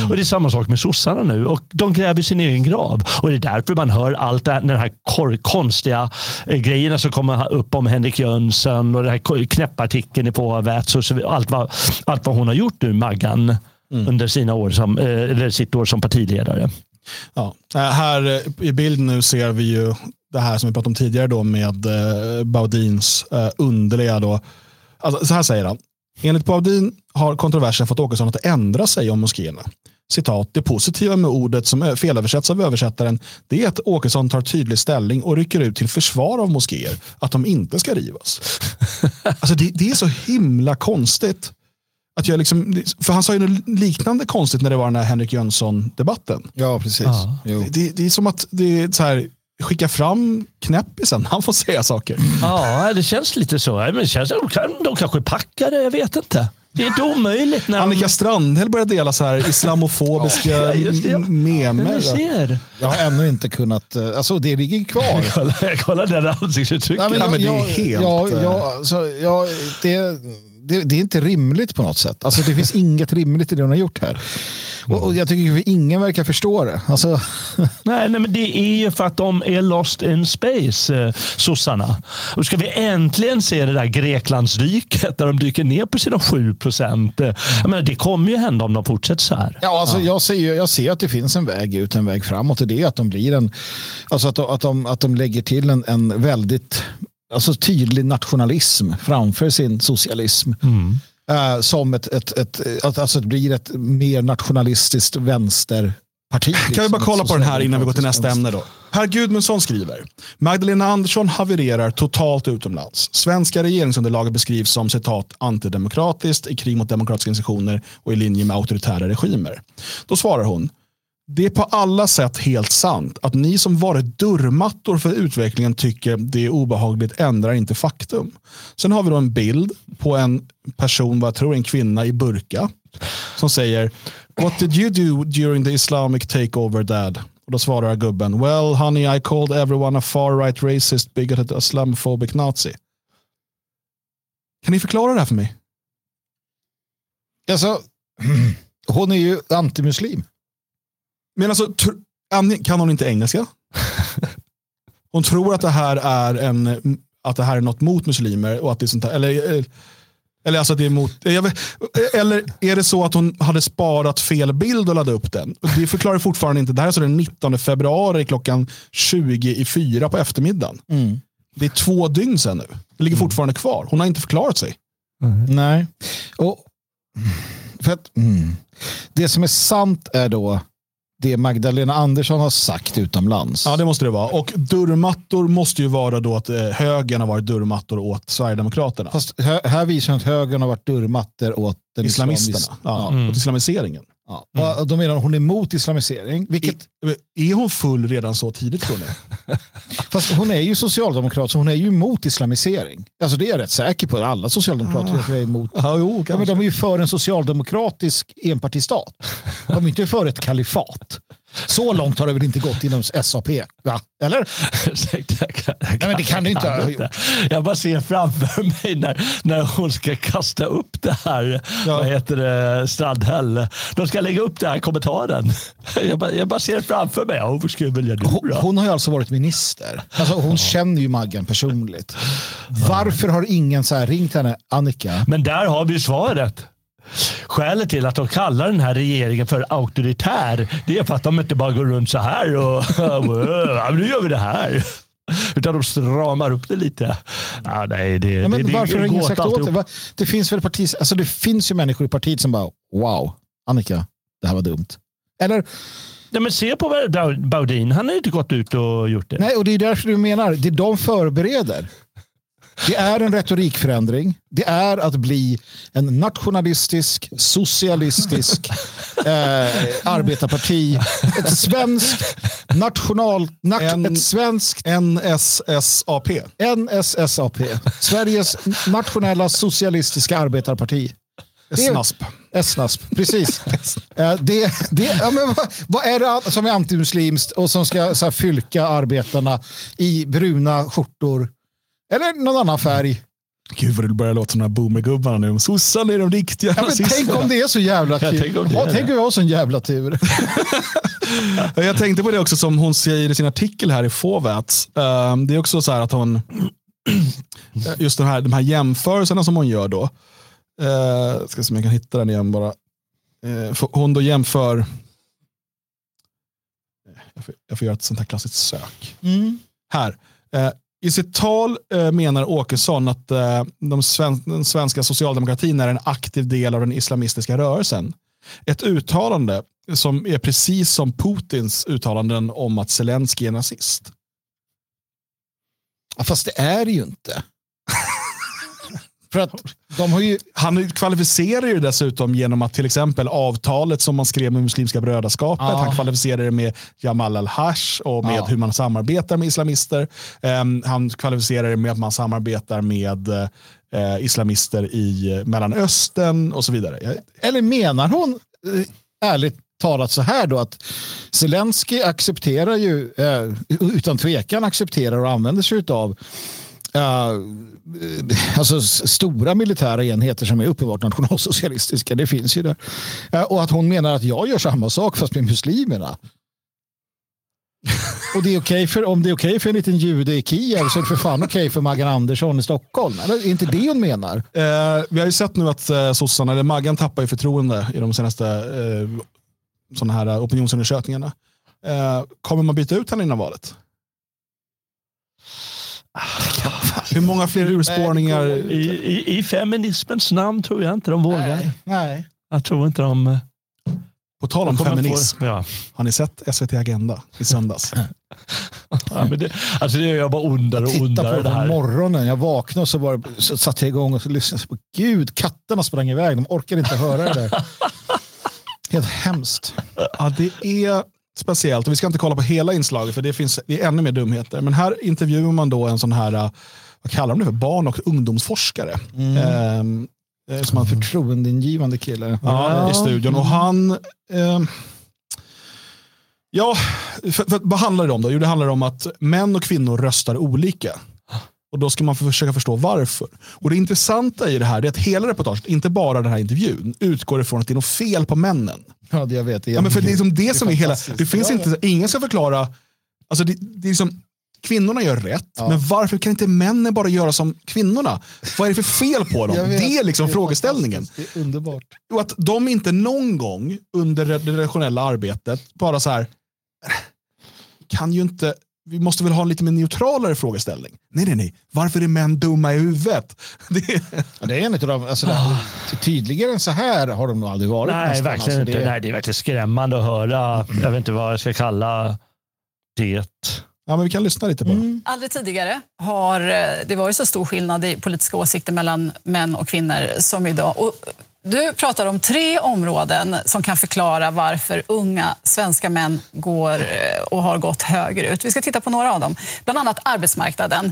Och Det är samma sak med sossarna nu. Och de gräver sin egen grav. Och Det är därför man hör allt det här, den här konstiga eh, grejerna som kommer upp om Henrik Jönsson och den här knäppartikeln i Påvats och så, allt, vad, allt vad hon har gjort nu, Maggan, under sina år som, eh, eller sitt år som partiledare. Ja. Eh, Här eh, i bild nu ser vi ju det här som vi pratade om tidigare då med eh, Baudins eh, underliga. Då. Alltså, så här säger han. Enligt Baudin har kontroversen fått Åkesson att ändra sig om moskéerna. Citat, det positiva med ordet som felöversätts av översättaren det är att Åkesson tar tydlig ställning och rycker ut till försvar av moskéer, att de inte ska rivas. alltså det, det är så himla konstigt. Att jag liksom, för han sa ju något liknande konstigt när det var den här Henrik Jönsson-debatten. Ja, precis. Jo. Det, det är som att det är så här, skicka fram knäppisen, han får säga saker. Ja, det känns lite så. Men det känns, de, kan, de kanske packar det, jag vet inte. Det är inte omöjligt. När Annika Strandhäll börjar dela så här islamofobiska Ja, det. memer. Men. Jag har ännu inte kunnat, eh, alltså det ligger kvar. Kolla, kolla den ansiktsuttrycket. Ja, men det är helt, ja, eh, ja, alltså, ja, det, det, det, är inte rimligt på något sätt. Alltså, det finns inget rimligt i det hon har gjort här. Och, och jag tycker att ingen verkar förstå det. Alltså... Nej, nej, men det är ju för att de är lost in space, eh, sossarna. Och ska vi äntligen se det där Greklandsdyket där de dyker ner på sina 7 procent. Eh, det kommer ju hända om de fortsätter så här. Ja, alltså, ja. Jag, ser, jag ser att det finns en väg ut, en väg framåt. Och det är att de blir en, alltså att, de, att, de, att de lägger till en, en väldigt alltså tydlig nationalism framför sin socialism. Mm. Uh, som ett, ett, ett, att, alltså det blir ett mer nationalistiskt vänsterparti. Kan vi bara liksom, kolla på den här innan vi går till nästa ämne då? Per Gudmundsson skriver, Magdalena Andersson havererar totalt utomlands. Svenska regeringsunderlaget beskrivs som citat antidemokratiskt, i krig mot demokratiska institutioner och i linje med auktoritära regimer. Då svarar hon, det är på alla sätt helt sant att ni som varit dörrmattor för utvecklingen tycker det är obehagligt ändrar inte faktum. Sen har vi då en bild på en person, vad jag tror en kvinna i burka, som säger What did you do during the Islamic takeover dad? Och då svarar gubben Well honey I called everyone a far right racist bigoted islamophobic nazi. Kan ni förklara det här för mig? Alltså, hon är ju antimuslim. Men alltså, kan hon inte engelska? Hon tror att det här är en att det här är något mot muslimer och att det är sånt här, eller, eller alltså att det är mot, eller är det så att hon hade sparat fel bild och laddat upp den? Det förklarar fortfarande inte. Det här är så den 19 februari klockan 20 i fyra på eftermiddagen. Mm. Det är två dygn sedan nu. Det ligger mm. fortfarande kvar. Hon har inte förklarat sig. Mm. Nej. Och, för att, mm. Det som är sant är då det Magdalena Andersson har sagt utomlands. Ja, det måste det vara. Och dörrmattor måste ju vara då att eh, högern har varit dörrmattor åt Sverigedemokraterna. Fast här visar att högern har varit dörrmattor åt den islamisterna. Ja, mm. Åt islamiseringen. Ja. Mm. Och då menar hon är emot islamisering. Vilket... Är, hon full redan så tidigt tror ni? Fast hon är ju socialdemokrat så hon är ju emot islamisering. Alltså det är jag rätt säker på. Alla socialdemokrater ah. är emot. Ja, jo, ja, men de är ju för en socialdemokratisk enpartistat. De är inte för ett kalifat. Så långt har det väl inte gått inom SAP? Va? Eller? Nej, men det kan det inte gjort. Jag bara ser framför mig när, när hon ska kasta upp det här, ja. vad heter det, Strandhäll. De ska lägga upp den här kommentaren. Jag bara, jag bara ser framför mig. Hon, ska välja du, hon, hon har ju alltså varit minister. Alltså, hon ja. känner ju Maggan personligt. Varför har ingen så ringt henne, Annika? Men där har vi svaret. Skälet till att de kallar den här regeringen för auktoritär det är för att de inte bara går runt så här och nu gör vi det här. Utan de stramar upp det lite. Ja, nej, det, ja, men det, varför har ingen sagt åt det? Det finns väl parti, alltså det finns ju människor i partiet som bara wow, Annika, det här var dumt. Eller Nej, men se på Baudin, han har inte gått ut och gjort det. Nej, och det är därför du menar, det de förbereder. Det är en retorikförändring. Det är att bli en nationalistisk, socialistisk eh, arbetarparti. Ett svenskt national... Nat, en, ett svenskt... NSSAP. NSSAP. Sveriges nationella socialistiska arbetarparti. SNASP. SNASP, precis. Eh, det, det, ja, men vad, vad, är det som är antimuslimskt och som ska så här, fylka arbetarna i bruna skjortor eller någon annan färg. Gud vad det börjar låta som de här boomergubbarna nu. Sossarna är de riktiga ja, men Tänk om det är så jävla kul. tänk om, ja, tänk om vi har sån jävla tur. jag tänkte på det också som hon säger i sin artikel här i Fåvät. Um, det är också så här att hon, just de här, de här jämförelserna som hon gör då. Uh, ska se om jag kan hitta den igen bara. Uh, hon då jämför, jag får, jag får göra ett sånt här klassiskt sök. Mm. Här. I sitt tal eh, menar Åkesson att eh, de sven den svenska socialdemokratin är en aktiv del av den islamistiska rörelsen. Ett uttalande som är precis som Putins uttalanden om att Zelensky är nazist. Ja, fast det är det ju inte. För att de har ju... Han kvalificerar ju dessutom genom att till exempel avtalet som man skrev med Muslimska brödraskapet, ja. han kvalificerar det med Jamal al-Hash och med ja. hur man samarbetar med islamister. Um, han kvalificerar det med att man samarbetar med uh, islamister i Mellanöstern och så vidare. Eller menar hon uh, ärligt talat så här då att Zelensky accepterar ju, uh, utan tvekan accepterar och använder sig av ja, alltså stora militära enheter som är uppenbart nationalsocialistiska. Det finns ju där. Och att hon menar att jag gör samma sak fast med muslimerna. Och det är okay för, om det är okej okay för en liten jude i Kiev så är det för fan okej okay för Maggan Andersson i Stockholm. Eller är inte det hon menar? Eh, vi har ju sett nu att eh, sossarna, eller Maggan tappar i förtroende i de senaste eh, såna här opinionsundersökningarna. Eh, kommer man byta ut henne innan valet? Hur många fler urspårningar? I, i, I feminismens namn tror jag inte de vågar. Nej. Nej. Jag tror inte de... Eh, På tal om feminism. Få, ja. Har ni sett SVT Agenda i söndags? ja, men det, alltså det gör jag bara ondare och ondare. Jag på det här. morgonen, jag vaknade och så, bara, så satte jag igång och så lyssnade på Gud, katterna sprang iväg. De orkade inte höra det där. Helt hemskt. Ja, det är speciellt. Och vi ska inte kolla på hela inslaget för det finns det är ännu mer dumheter. Men här intervjuar man då en sån här, äh, vad kallar de det för, barn och ungdomsforskare. Mm. Ehm, eh, som man förtroendeingivande kille. Ja, i studion. Och han... Eh, ja, för, för, vad handlar det om då? Jo, det handlar om att män och kvinnor röstar olika. Och Då ska man försöka förstå varför. Och Det intressanta i det här är att hela reportaget, inte bara den här intervjun, utgår ifrån att det är något fel på männen. Ja, det jag vet. Det, ja, men för det är liksom det, det som är hela... Det finns inte, ingen ska förklara... Alltså det, det är liksom, kvinnorna gör rätt, ja. men varför kan inte männen bara göra som kvinnorna? Vad är det för fel på dem? Det är liksom det är frågeställningen. Det är underbart. Och att de inte någon gång under det redaktionella arbetet bara så här kan ju inte vi måste väl ha en lite mer neutralare frågeställning. Nej, nej, nej. Varför är män dumma i huvudet? Det är, det är en av de, alltså, oh. Tydligare än så här har de nog aldrig varit. Nej, nästan. verkligen alltså, inte. Det... Nej, det är verkligen skrämmande att höra. Jag vet inte vad jag ska kalla det. Ja, men vi kan lyssna lite på det. Mm. Aldrig tidigare har eh, det varit så stor skillnad i politiska åsikter mellan män och kvinnor som idag. Och du pratar om tre områden som kan förklara varför unga svenska män går eh, och har gått högerut. Vi ska titta på några av dem. Bland annat arbetsmarknaden.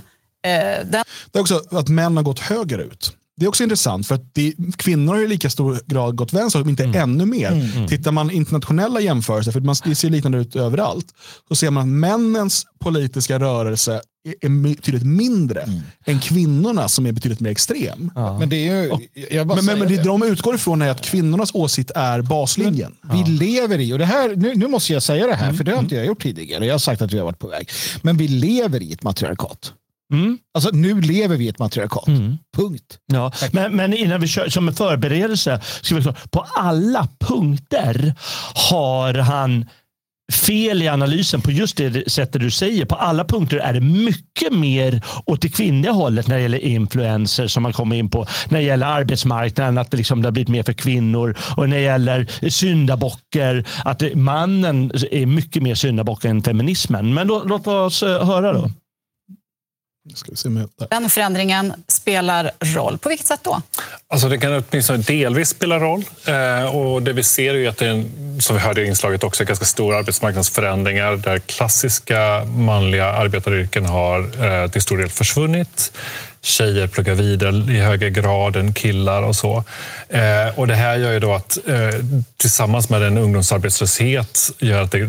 Eh, den... Det är också att män har gått högerut. Det är också intressant för att det, kvinnor har i lika stor grad gått vänster, om inte mm. ännu mer. Mm, mm. Tittar man internationella jämförelser, för man, det ser liknande ut överallt, så ser man att männens politiska rörelse är betydligt mindre mm. än kvinnorna som är betydligt mer extrem. Ja. Men, det är ju, men, men, men det de utgår ifrån är att kvinnornas åsikt är baslinjen. Men vi ja. lever i, och det här, nu, nu måste jag säga det här, mm. för det har inte jag gjort tidigare. Jag har sagt att vi har varit på väg. Men vi lever i ett matriarkat. Mm. Alltså nu lever vi i ett matriarkat. Mm. Punkt. Ja. Men, men, innan vi kör som en förberedelse. Ska vi på alla punkter har han fel i analysen på just det sättet du säger. På alla punkter är det mycket mer åt det kvinnliga hållet när det gäller influenser som man kommer in på. När det gäller arbetsmarknaden, att det, liksom, det har blivit mer för kvinnor. Och när det gäller syndabocker, att mannen är mycket mer syndabock än feminismen. Men låt, låt oss eh, höra då. Den förändringen spelar roll. På vilket sätt då? Alltså det kan åtminstone delvis spela roll. Eh, och det vi ser är att det är, som vi hörde i inslaget, också ganska stora arbetsmarknadsförändringar där klassiska manliga arbetaryrken har eh, till stor del försvunnit tjejer pluggar vidare i högre grad än killar och så. Eh, och det här gör ju då att eh, tillsammans med en ungdomsarbetslöshet gör att det,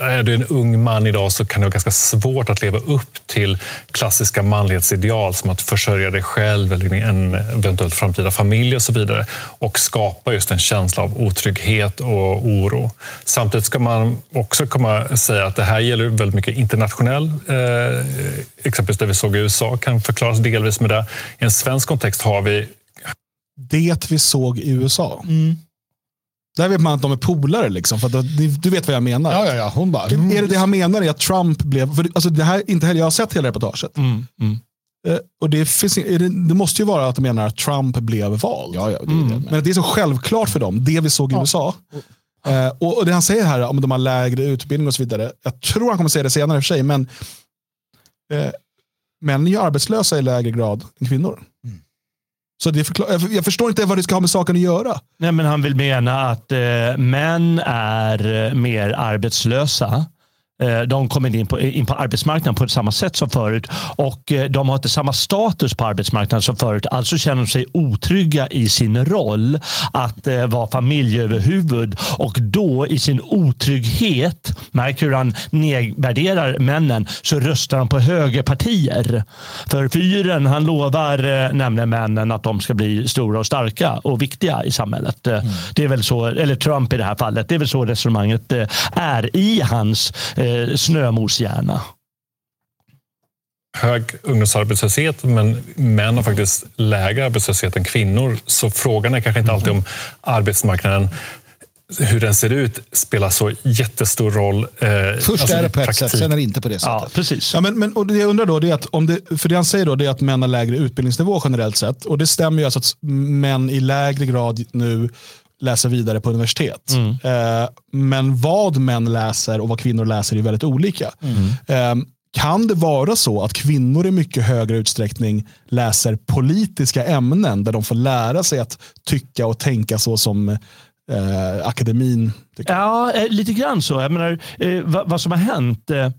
är du en ung man idag så kan det vara ganska svårt att leva upp till klassiska manlighetsideal som att försörja dig själv eller en eventuellt framtida familj och så vidare och skapa just en känsla av otrygghet och oro. Samtidigt ska man också komma säga att det här gäller väldigt mycket internationell, eh, exempelvis det vi såg i USA kan förklaras delvis med det. I en svensk kontext har vi... Det vi såg i USA. Mm. Där vet man att de är polare. Liksom, för att, du vet vad jag menar. Ja, ja, ja. Hon bara, mm. Är det det han menar är att Trump blev... För, alltså, det här, inte heller, jag har sett hela reportaget. Mm. Mm. Eh, och det, finns, det, det, måste ju vara att de menar att Trump blev vald. Ja, ja, det mm. Men det är så självklart för dem, det vi såg i ja. USA. Eh, och, och, Det han säger här om de har lägre utbildning och så vidare. Jag tror han kommer säga det senare i och för sig. Men eh, män är arbetslösa i lägre grad än kvinnor. Mm. Så det förklar- jag förstår inte vad det ska ha med saken att göra. Nej, men han vill mena att eh, män är eh, mer arbetslösa de kommer in på, in på arbetsmarknaden på samma sätt som förut och eh, de har inte samma status på arbetsmarknaden som förut. Alltså känner de sig otrygga i sin roll att eh, vara familjeöverhuvud och då i sin otrygghet, märker hur han nedvärderar männen, så röstar han på högerpartier. För fyren han lovar nämligen männen att de ska bli stora och starka och viktiga i samhället. Mm. Det är väl så, eller Trump i det här fallet, det är väl så resonemanget är i hans eh, snömoshjärna. Hög ungdomsarbetslöshet, men män har faktiskt lägre arbetslöshet än kvinnor. Så frågan är kanske inte alltid om arbetsmarknaden hur den ser ut spelar så jättestor roll. Eh, Först alltså är det på ett sätt, sen är det inte på det sättet. Ja, precis. Ja, men, men, och det jag undrar då, det är att om det, för det han säger då, det är att män har lägre utbildningsnivå generellt sett. Och det stämmer ju alltså att män i lägre grad nu läser vidare på universitet. Mm. Eh, men vad män läser och vad kvinnor läser är väldigt olika. Mm. Eh, kan det vara så att kvinnor i mycket högre utsträckning läser politiska ämnen där de får lära sig att tycka och tänka så som eh, akademin? Ja, eh, lite grann så. Jag menar, eh, vad, vad, som har hänt eh,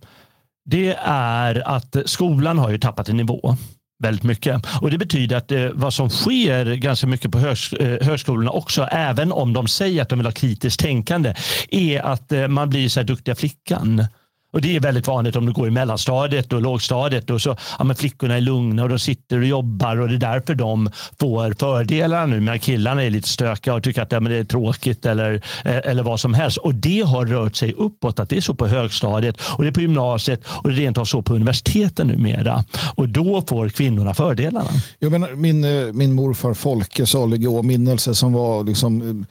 det är att skolan har ju tappat i nivå väldigt mycket. Och Det betyder att eh, vad som sker ganska mycket på högs eh, högskolorna också, även om de säger att de vill ha kritiskt tänkande, är att eh, man blir så här duktiga flickan. Och Det är väldigt vanligt om du går i mellanstadiet och lågstadiet. Och så, ja, men flickorna är lugna och de sitter och jobbar och det är därför de får fördelarna nu. Men killarna är lite stökiga och tycker att ja, men det är tråkigt eller, eh, eller vad som helst. Och Det har rört sig uppåt. Att det är så på högstadiet och det är på gymnasiet och det är rent av så på universiteten numera. Och då får kvinnorna fördelarna. Jag menar, min, eh, min morfar Folke, salig åminnelse, som var liksom eh,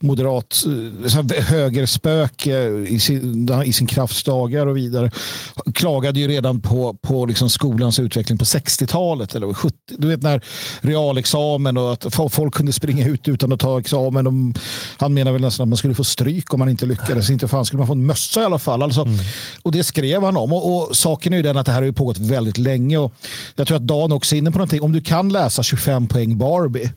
moderat högerspöke i sin, i sin kraftdagar dagar och vidare klagade ju redan på, på liksom skolans utveckling på 60-talet eller 70. Du vet när realexamen och att folk kunde springa ut utan att ta examen. Och han menar väl nästan att man skulle få stryk om man inte lyckades. Inte fan skulle man få en mössa i alla fall. Alltså, mm. Och det skrev han om. Och, och, saken är ju den att det här har pågått väldigt länge. Och jag tror att Dan också är inne på någonting. Om du kan läsa 25 poäng Barbie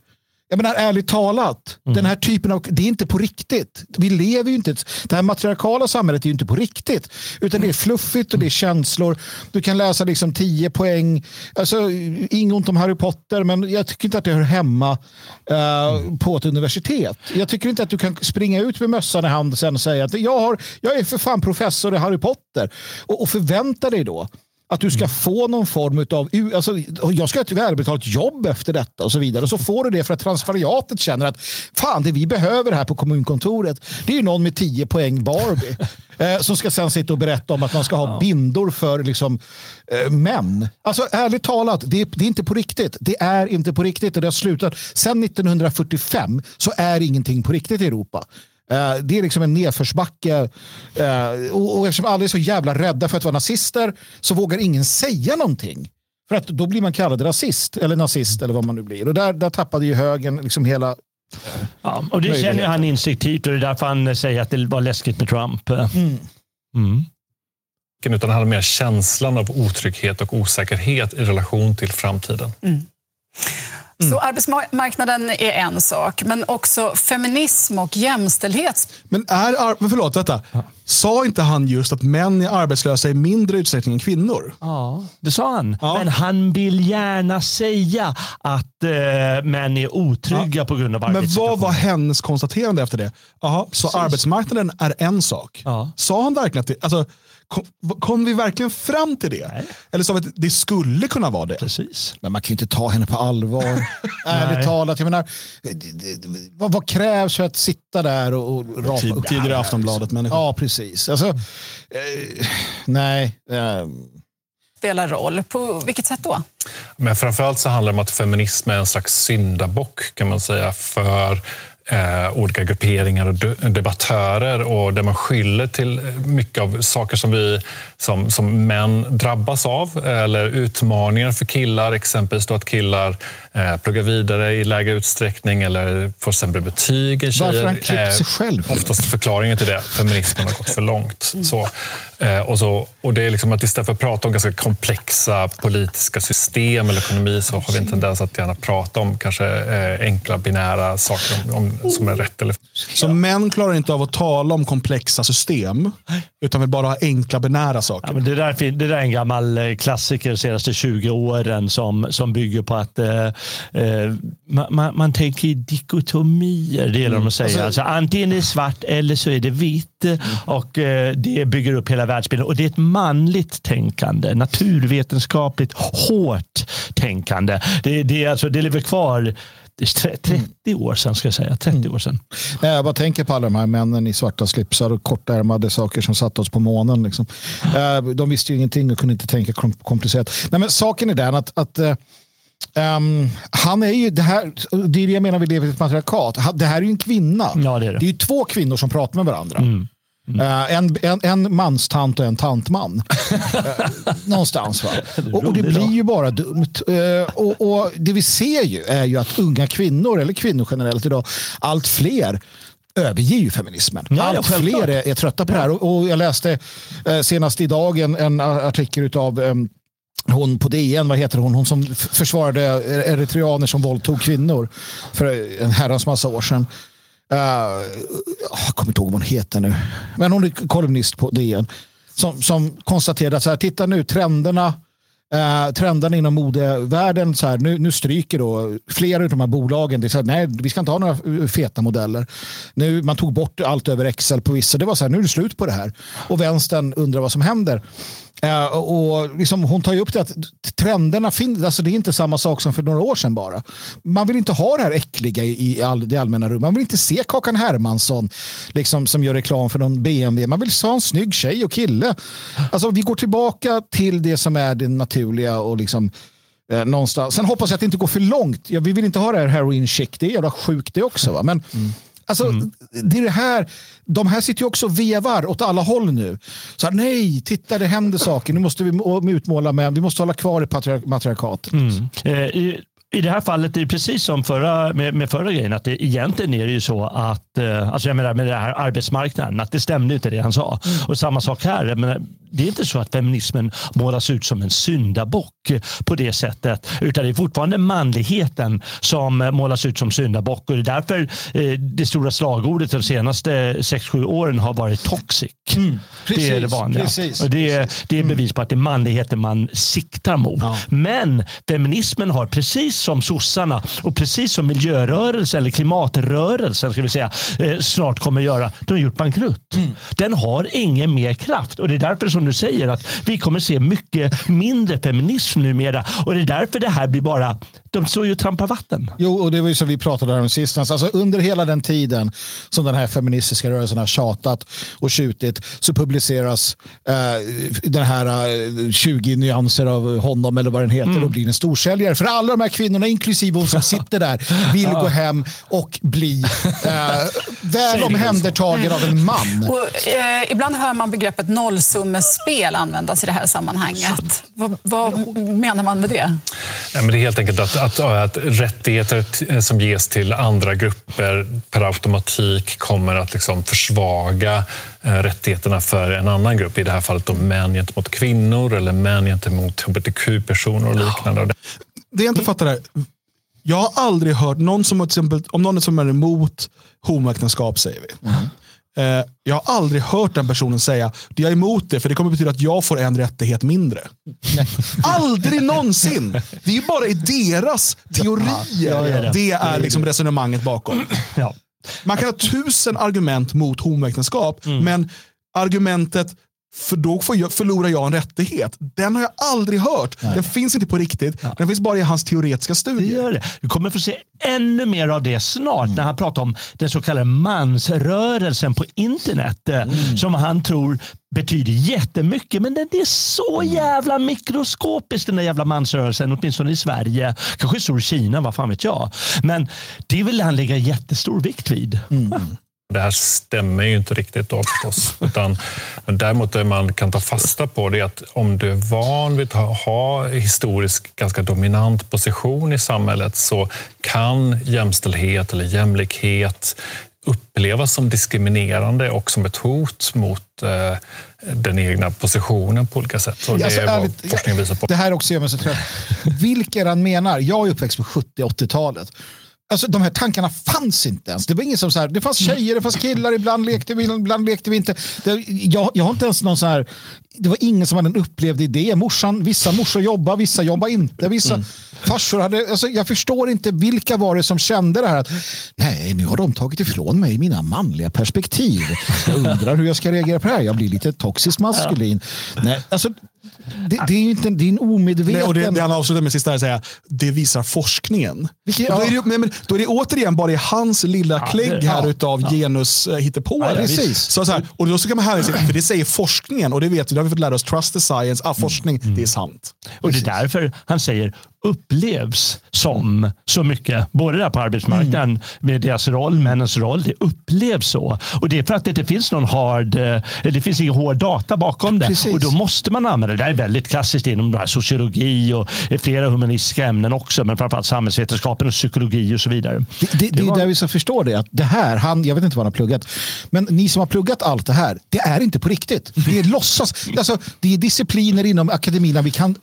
jag menar ärligt talat, mm. den här typen av, det är inte på riktigt. Vi lever ju inte, det här matriarkala samhället är ju inte på riktigt. Utan det är fluffigt och det är känslor. Du kan läsa liksom 10 poäng, alltså inget ont om Harry Potter, men jag tycker inte att det hör hemma uh, på ett universitet. Jag tycker inte att du kan springa ut med mössan i hand och sen säga att jag, har, jag är för fan professor i Harry Potter. Och, och förvänta dig då att du ska få någon form av... Alltså, jag ska ha ett välbetalt jobb efter detta och så vidare. Och så får du det för att transferiatet känner att fan, det vi behöver här på kommunkontoret det är någon med 10 poäng Barbie. eh, som ska sen sitta och berätta om att man ska ha bindor för liksom, eh, män. Alltså ärligt talat, det, det, är inte på riktigt. Det är inte på riktigt och det har slutat. Sen 1945 så är ingenting på riktigt i Europa. Eh, det är liksom en nedförsbacke. Uh, och, och eftersom alla är så jävla rädda för att vara nazister så vågar ingen säga någonting. För att då blir man kallad rasist eller nazist eller vad man nu blir. Och där, där tappade ju högen liksom hela Ja, och det känner han instinktivt och det är därför han säger att det var läskigt med Trump. Mm. Mm. Utan det handlar mer känslan av otrygghet och osäkerhet i relation till framtiden. Mm. Mm. Så arbetsmarknaden är en sak, men också feminism och jämställdhet. Men är, men förlåt, vänta. Ja. Sa inte han just att män är arbetslösa i mindre utsträckning än kvinnor? Ja, det sa han. Ja. Men han vill gärna säga att eh, män är otrygga ja. på grund av arbetssituationen. Men vad var hennes konstaterande efter det? Aha, så Precis. arbetsmarknaden är en sak. Ja. Sa han verkligen att det, alltså, Kom, kom, vi verkligen fram till det? Nej. Eller sa vi att det skulle kunna vara det? Precis. Men man kan ju inte ta henne på allvar. Ärligt talat. Jag menar, vad, vad, krävs för att sitta där och, och rapa Tid, Tidigare Aftonbladet människor. Ja, precis. Alltså, eh, nej. Eh. Spelar roll. På vilket sätt då? Men framförallt så handlar det om att feminism är en slags syndabock kan man säga för eh, olika grupperingar och debattörer och där man skyller till mycket av saker som vi som, som män drabbas av eller utmaningar för killar, exempelvis då att killar eh, pluggar vidare i lägre utsträckning eller får sämre betyg än tjejer. Varför han klippt sig själv? Oftast förklaringen till det, feminismen har gått för långt. Så, eh, och, så, och det är liksom att istället för att prata om ganska komplexa politiska system eller ekonomi så har vi en tendens att gärna prata om kanske eh, enkla binära saker om, om, som är rätt eller Så män klarar inte av att tala om komplexa system, utan vill bara ha enkla binära saker. Ja, men det, där, det där är en gammal eh, klassiker de senaste 20 åren som, som bygger på att eh, eh, man, man tänker i dikotomier, det gäller mm. att säga. Alltså, alltså, antingen är det svart eller så är det vitt. Mm. Och eh, Det bygger upp hela världsbilden. Och det är ett manligt tänkande, naturvetenskapligt hårt tänkande. Det, det, alltså, det lever kvar 30 mm. år sedan ska jag säga. 30 mm. år sedan. Jag bara tänker på alla de här männen i svarta slipsar och kortärmade saker som satte oss på månen. Liksom. Eh, de visste ju ingenting och kunde inte tänka komplicerat. Nej, men saken är den att, att Um, han är ju, det, här, det är det jag menar, vi lever i ett matriarkat. Det här är ju en kvinna. Ja, det, är det. det är ju två kvinnor som pratar med varandra. Mm. Uh, en, en, en manstant och en tantman. uh, någonstans. Va? Och, och, det blir ju bara dumt. Uh, och, och, Det vi ser ju är ju att unga kvinnor, eller kvinnor generellt idag, allt fler överger ju feminismen. Ja, allt fler är, är, trötta på det här. Och, och jag läste senast idag en, en artikel av hon på DN, vad heter hon, hon som försvarade eritreaner som våldtog kvinnor för en herrans massa år sedan. Uh, jag kommer inte ihåg vad hon heter nu. Men hon är kolumnist på DN. Som, som konstaterade att så här, titta nu trenderna Uh, trenderna inom modevärlden, så här, nu, nu stryker då flera av de här bolagen. Det är så här, nej, vi ska inte ha några eh, feta modeller. Nu, man tog bort allt över Excel på vissa. Det var så här, nu är det slut på det här. Och vänstern undrar vad som händer. Eh, och liksom, hon tar ju upp det att trenderna finns, alltså det är inte samma sak som för några år sedan bara. Man vill inte ha det här äckliga i all, det allmänna rummet. Man vill inte se Kakan Hermansson liksom, som gör reklam för någon BMW. Man vill ha en snygg tjej och kille. Alltså, vi går tillbaka till det som är det naturliga och liksom eh, någonstans. Sen hoppas jag att det inte går för långt. Ja, vi vill inte ha det här heroin chic. Det är jävla sjukt det också. Va? Men mm. Alltså, mm. det är det här, de här sitter ju också och vevar åt alla håll nu. Så här, nej, titta det händer saker. Nu måste vi utmåla män. Vi måste hålla kvar i matriarkatet. Mm. Eh, i det här fallet är det precis som förra, med, med förra grejen, att det, egentligen är det ju så att, eh, alltså jag menar med det här arbetsmarknaden, att det stämde inte det han sa. Mm. Och samma sak här, men det är inte så att feminismen målas ut som en syndabock på det sättet, utan det är fortfarande manligheten som målas ut som syndabock. Och det är därför eh, det stora slagordet de senaste 6-7 åren har varit toxic. Mm. Precis, det är det vanliga. Precis, och det, är, det är bevis på att det är manligheten man siktar mot. Ja. Men feminismen har precis som sossarna och precis som miljörörelsen eller klimatrörelsen ska vi säga, eh, snart kommer göra, de har gjort bankrutt. Mm. Den har ingen mer kraft och det är därför som som du säger att vi kommer se mycket mindre feminism numera. Och det är därför det här blir bara de står ju och trampar vatten. Jo, och det var ju som vi pratade om sist. Alltså, under hela den tiden som den här feministiska rörelsen har tjatat och tjutit så publiceras eh, den här eh, 20 nyanser av honom eller vad den heter mm. och blir en storsäljare. För alla de här kvinnorna, inklusive hon som sitter där, vill gå hem och bli eh, väl omhändertagen av en man. Och, eh, ibland hör man begreppet nollsummespel användas i det här sammanhanget. Vad, vad menar man med det? Ja, men det är helt enkelt att att, att rättigheter som ges till andra grupper per automatik kommer att liksom försvaga eh, rättigheterna för en annan grupp. I det här fallet då män gentemot kvinnor eller män gentemot hbtq-personer och liknande. Det jag inte fattar är, jag har aldrig hört någon som, till exempel, om någon som är emot homoäktenskap, säger vi. Mm. Eh, jag har aldrig hört den personen säga jag är emot det för det kommer betyda att jag får en rättighet mindre. aldrig någonsin! Det är bara i deras teorier det är liksom resonemanget bakom. Man kan ha tusen argument mot homoäktenskap, mm. men argumentet för då får jag, förlorar jag en rättighet. Den har jag aldrig hört. Nej. Den finns inte på riktigt. Ja. Den finns bara i hans teoretiska studier. Det det. Du kommer få se ännu mer av det snart mm. när han pratar om den så kallade mansrörelsen på internet. Eh, mm. Som han tror betyder jättemycket men den är så mm. jävla mikroskopisk den där jävla mansrörelsen, åtminstone i Sverige. Kanske i Kina, vad fan vet jag. Men det vill han lägga jättestor vikt vid. Mm. Det här stämmer ju inte riktigt då förstås. Utan, men däremot det man kan ta fasta på det är att om du är van vid att ha historiskt ganska dominant position i samhället så kan jämställdhet eller jämlikhet upplevas som diskriminerande och som ett hot mot eh, den egna positionen på olika sätt. Och det alltså, är vad ärligt, forskningen visar på. Det här också gör mig så trött. Vilka han menar? Jag är uppväxt på 70-80-talet. Alltså, de här tankarna fanns inte ens. Det var ingen som så här, det fanns tjejer, det fanns killar, ibland lekte vi, ibland lekte vi inte. Det, jag, jag har inte ens någon så här, det var ingen som hade en upplevd idé. Morsan, vissa morsor jobbar, vissa jobbar inte. Vissa mm. farsor hade, alltså, jag förstår inte vilka var det som kände det här att nej, nu har de tagit ifrån mig mina manliga perspektiv. Jag undrar hur jag ska reagera på det här. Jag blir lite toxisk maskulin. Ja. Nej, alltså, det, det, är ju inte det är en omedveten... Nej, och det, det han avslutar med sista är att säga det visar forskningen. Vilket, ja. då, är det, men, men, då är det återigen bara hans lilla ja, klägg här ja, utav ja. genus äh, hittepåare. Ja, precis. Så, så här, och då så kan man hänvisa för det säger forskningen och det vet det har vi fått lära oss. Trust the science, ah, forskning, mm. det är sant. Och det är därför han säger upplevs som så mycket, både där på arbetsmarknaden mm. med deras roll, männens roll, det upplevs så. Och det är för att det inte finns någon hard, eh, det finns ingen hård data bakom det. Precis. Och då måste man använda det. Det är väldigt klassiskt inom sociologi och flera humanistiska ämnen också, men framförallt samhällsvetenskapen och psykologi och så vidare. Det, det, det, det var... är där vi ska förstå det, att det här, han, jag vet inte vad han har pluggat, men ni som har pluggat allt det här, det är inte på riktigt. Det är låtsas. Alltså, det är discipliner inom akademin vi kan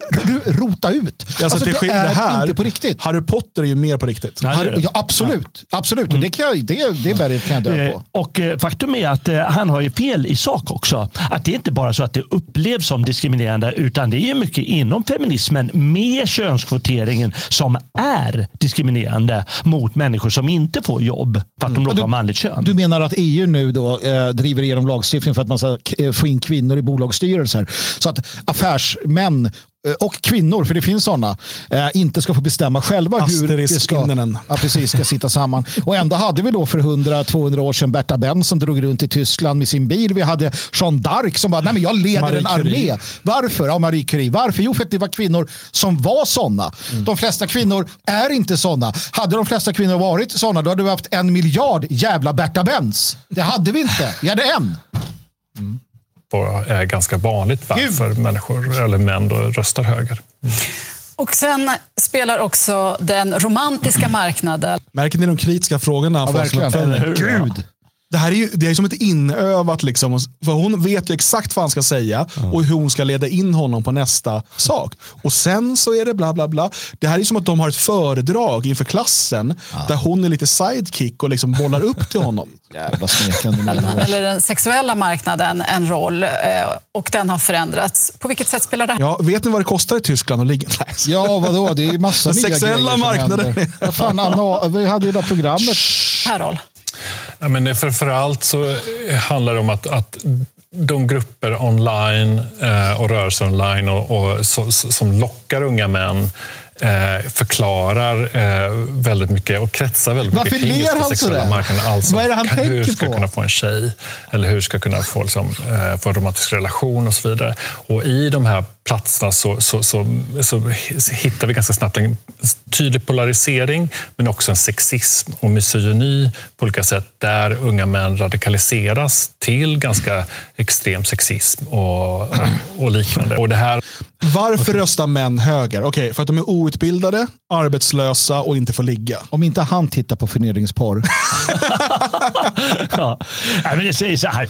rota ut. Alltså, alltså, det, det är här, inte på riktigt. Harry Potter är ju mer på riktigt. Harry, ja, absolut, ja. absolut. Mm. Det, kan jag, det, det berget kan jag dö på. Och eh, faktum är att eh, han har ju fel i sak också. Att det är inte bara så att det upplevs som diskriminerande utan det är mycket inom feminismen med könskvoteringen som är diskriminerande mot människor som inte får jobb för att de råkar ha manligt kön. Du menar att EU nu då eh, driver igenom lagstiftning för att man ska eh, få in kvinnor i bolagsstyrelser så att affärsmän Eh, och kvinnor, för det finns sådana, eh, inte ska få bestämma själva hur det ska, ja, precis, ska sitta samman. Och ändå hade vi då för 100-200 år sedan Berta Benn som drog runt i Tyskland med sin bil. Vi hade Jean d'Arc som bara, nej men jag leder Marie en armé. Varför? Ja, Marie Curie. Varför? Jo, för att det var kvinnor som var sådana. Mm. De flesta kvinnor är inte sådana. Hade de flesta kvinnor varit sådana, då hade vi haft en miljard jävla Berta Benz. Det hade vi inte. Vi hade en. Mm är ganska vanligt varför Gud. människor eller män då röstar höger. Mm. Och sen spelar också den romantiska marknaden. Märker ni de kritiska frågorna? Ja, verkligen. Gud det här är ju det är som ett inövat, liksom, för hon vet ju exakt vad han ska säga mm. och hur hon ska leda in honom på nästa sak. Och sen så är det bla bla bla. Det här är som att de har ett föredrag inför klassen ja. där hon är lite sidekick och liksom bollar upp till honom. Eller den sexuella marknaden en roll eh, och den har förändrats. På vilket sätt spelar det? Ja, vet ni vad det kostar i Tyskland att ligga? Ja, vadå? Det är massa Den sexuella marknaden. Ja, fan, Anna, vi hade ju det programmet. Carol. Ja, men framförallt så handlar det om att, att de grupper online eh, och rörelser online och, och så, som lockar unga män eh, förklarar eh, väldigt mycket och kretsar väldigt Varför mycket kring den sexuella marknaden. Alltså, Vad är det han kan, hur ska på? kunna få en tjej eller hur ska kunna få, liksom, eh, få en romantisk relation och så vidare. Och i de här platserna så, så, så, så, hittar vi ganska snabbt en tydlig polarisering men också en sexism och misogyni på olika sätt där unga män radikaliseras till ganska extrem sexism och, och, liknande. Och det här... Varför röstar män höger? Okej, okay, för att de är outbildade, arbetslösa och inte får ligga. Om inte han tittar på förnedringsporr. ja. men säger så här.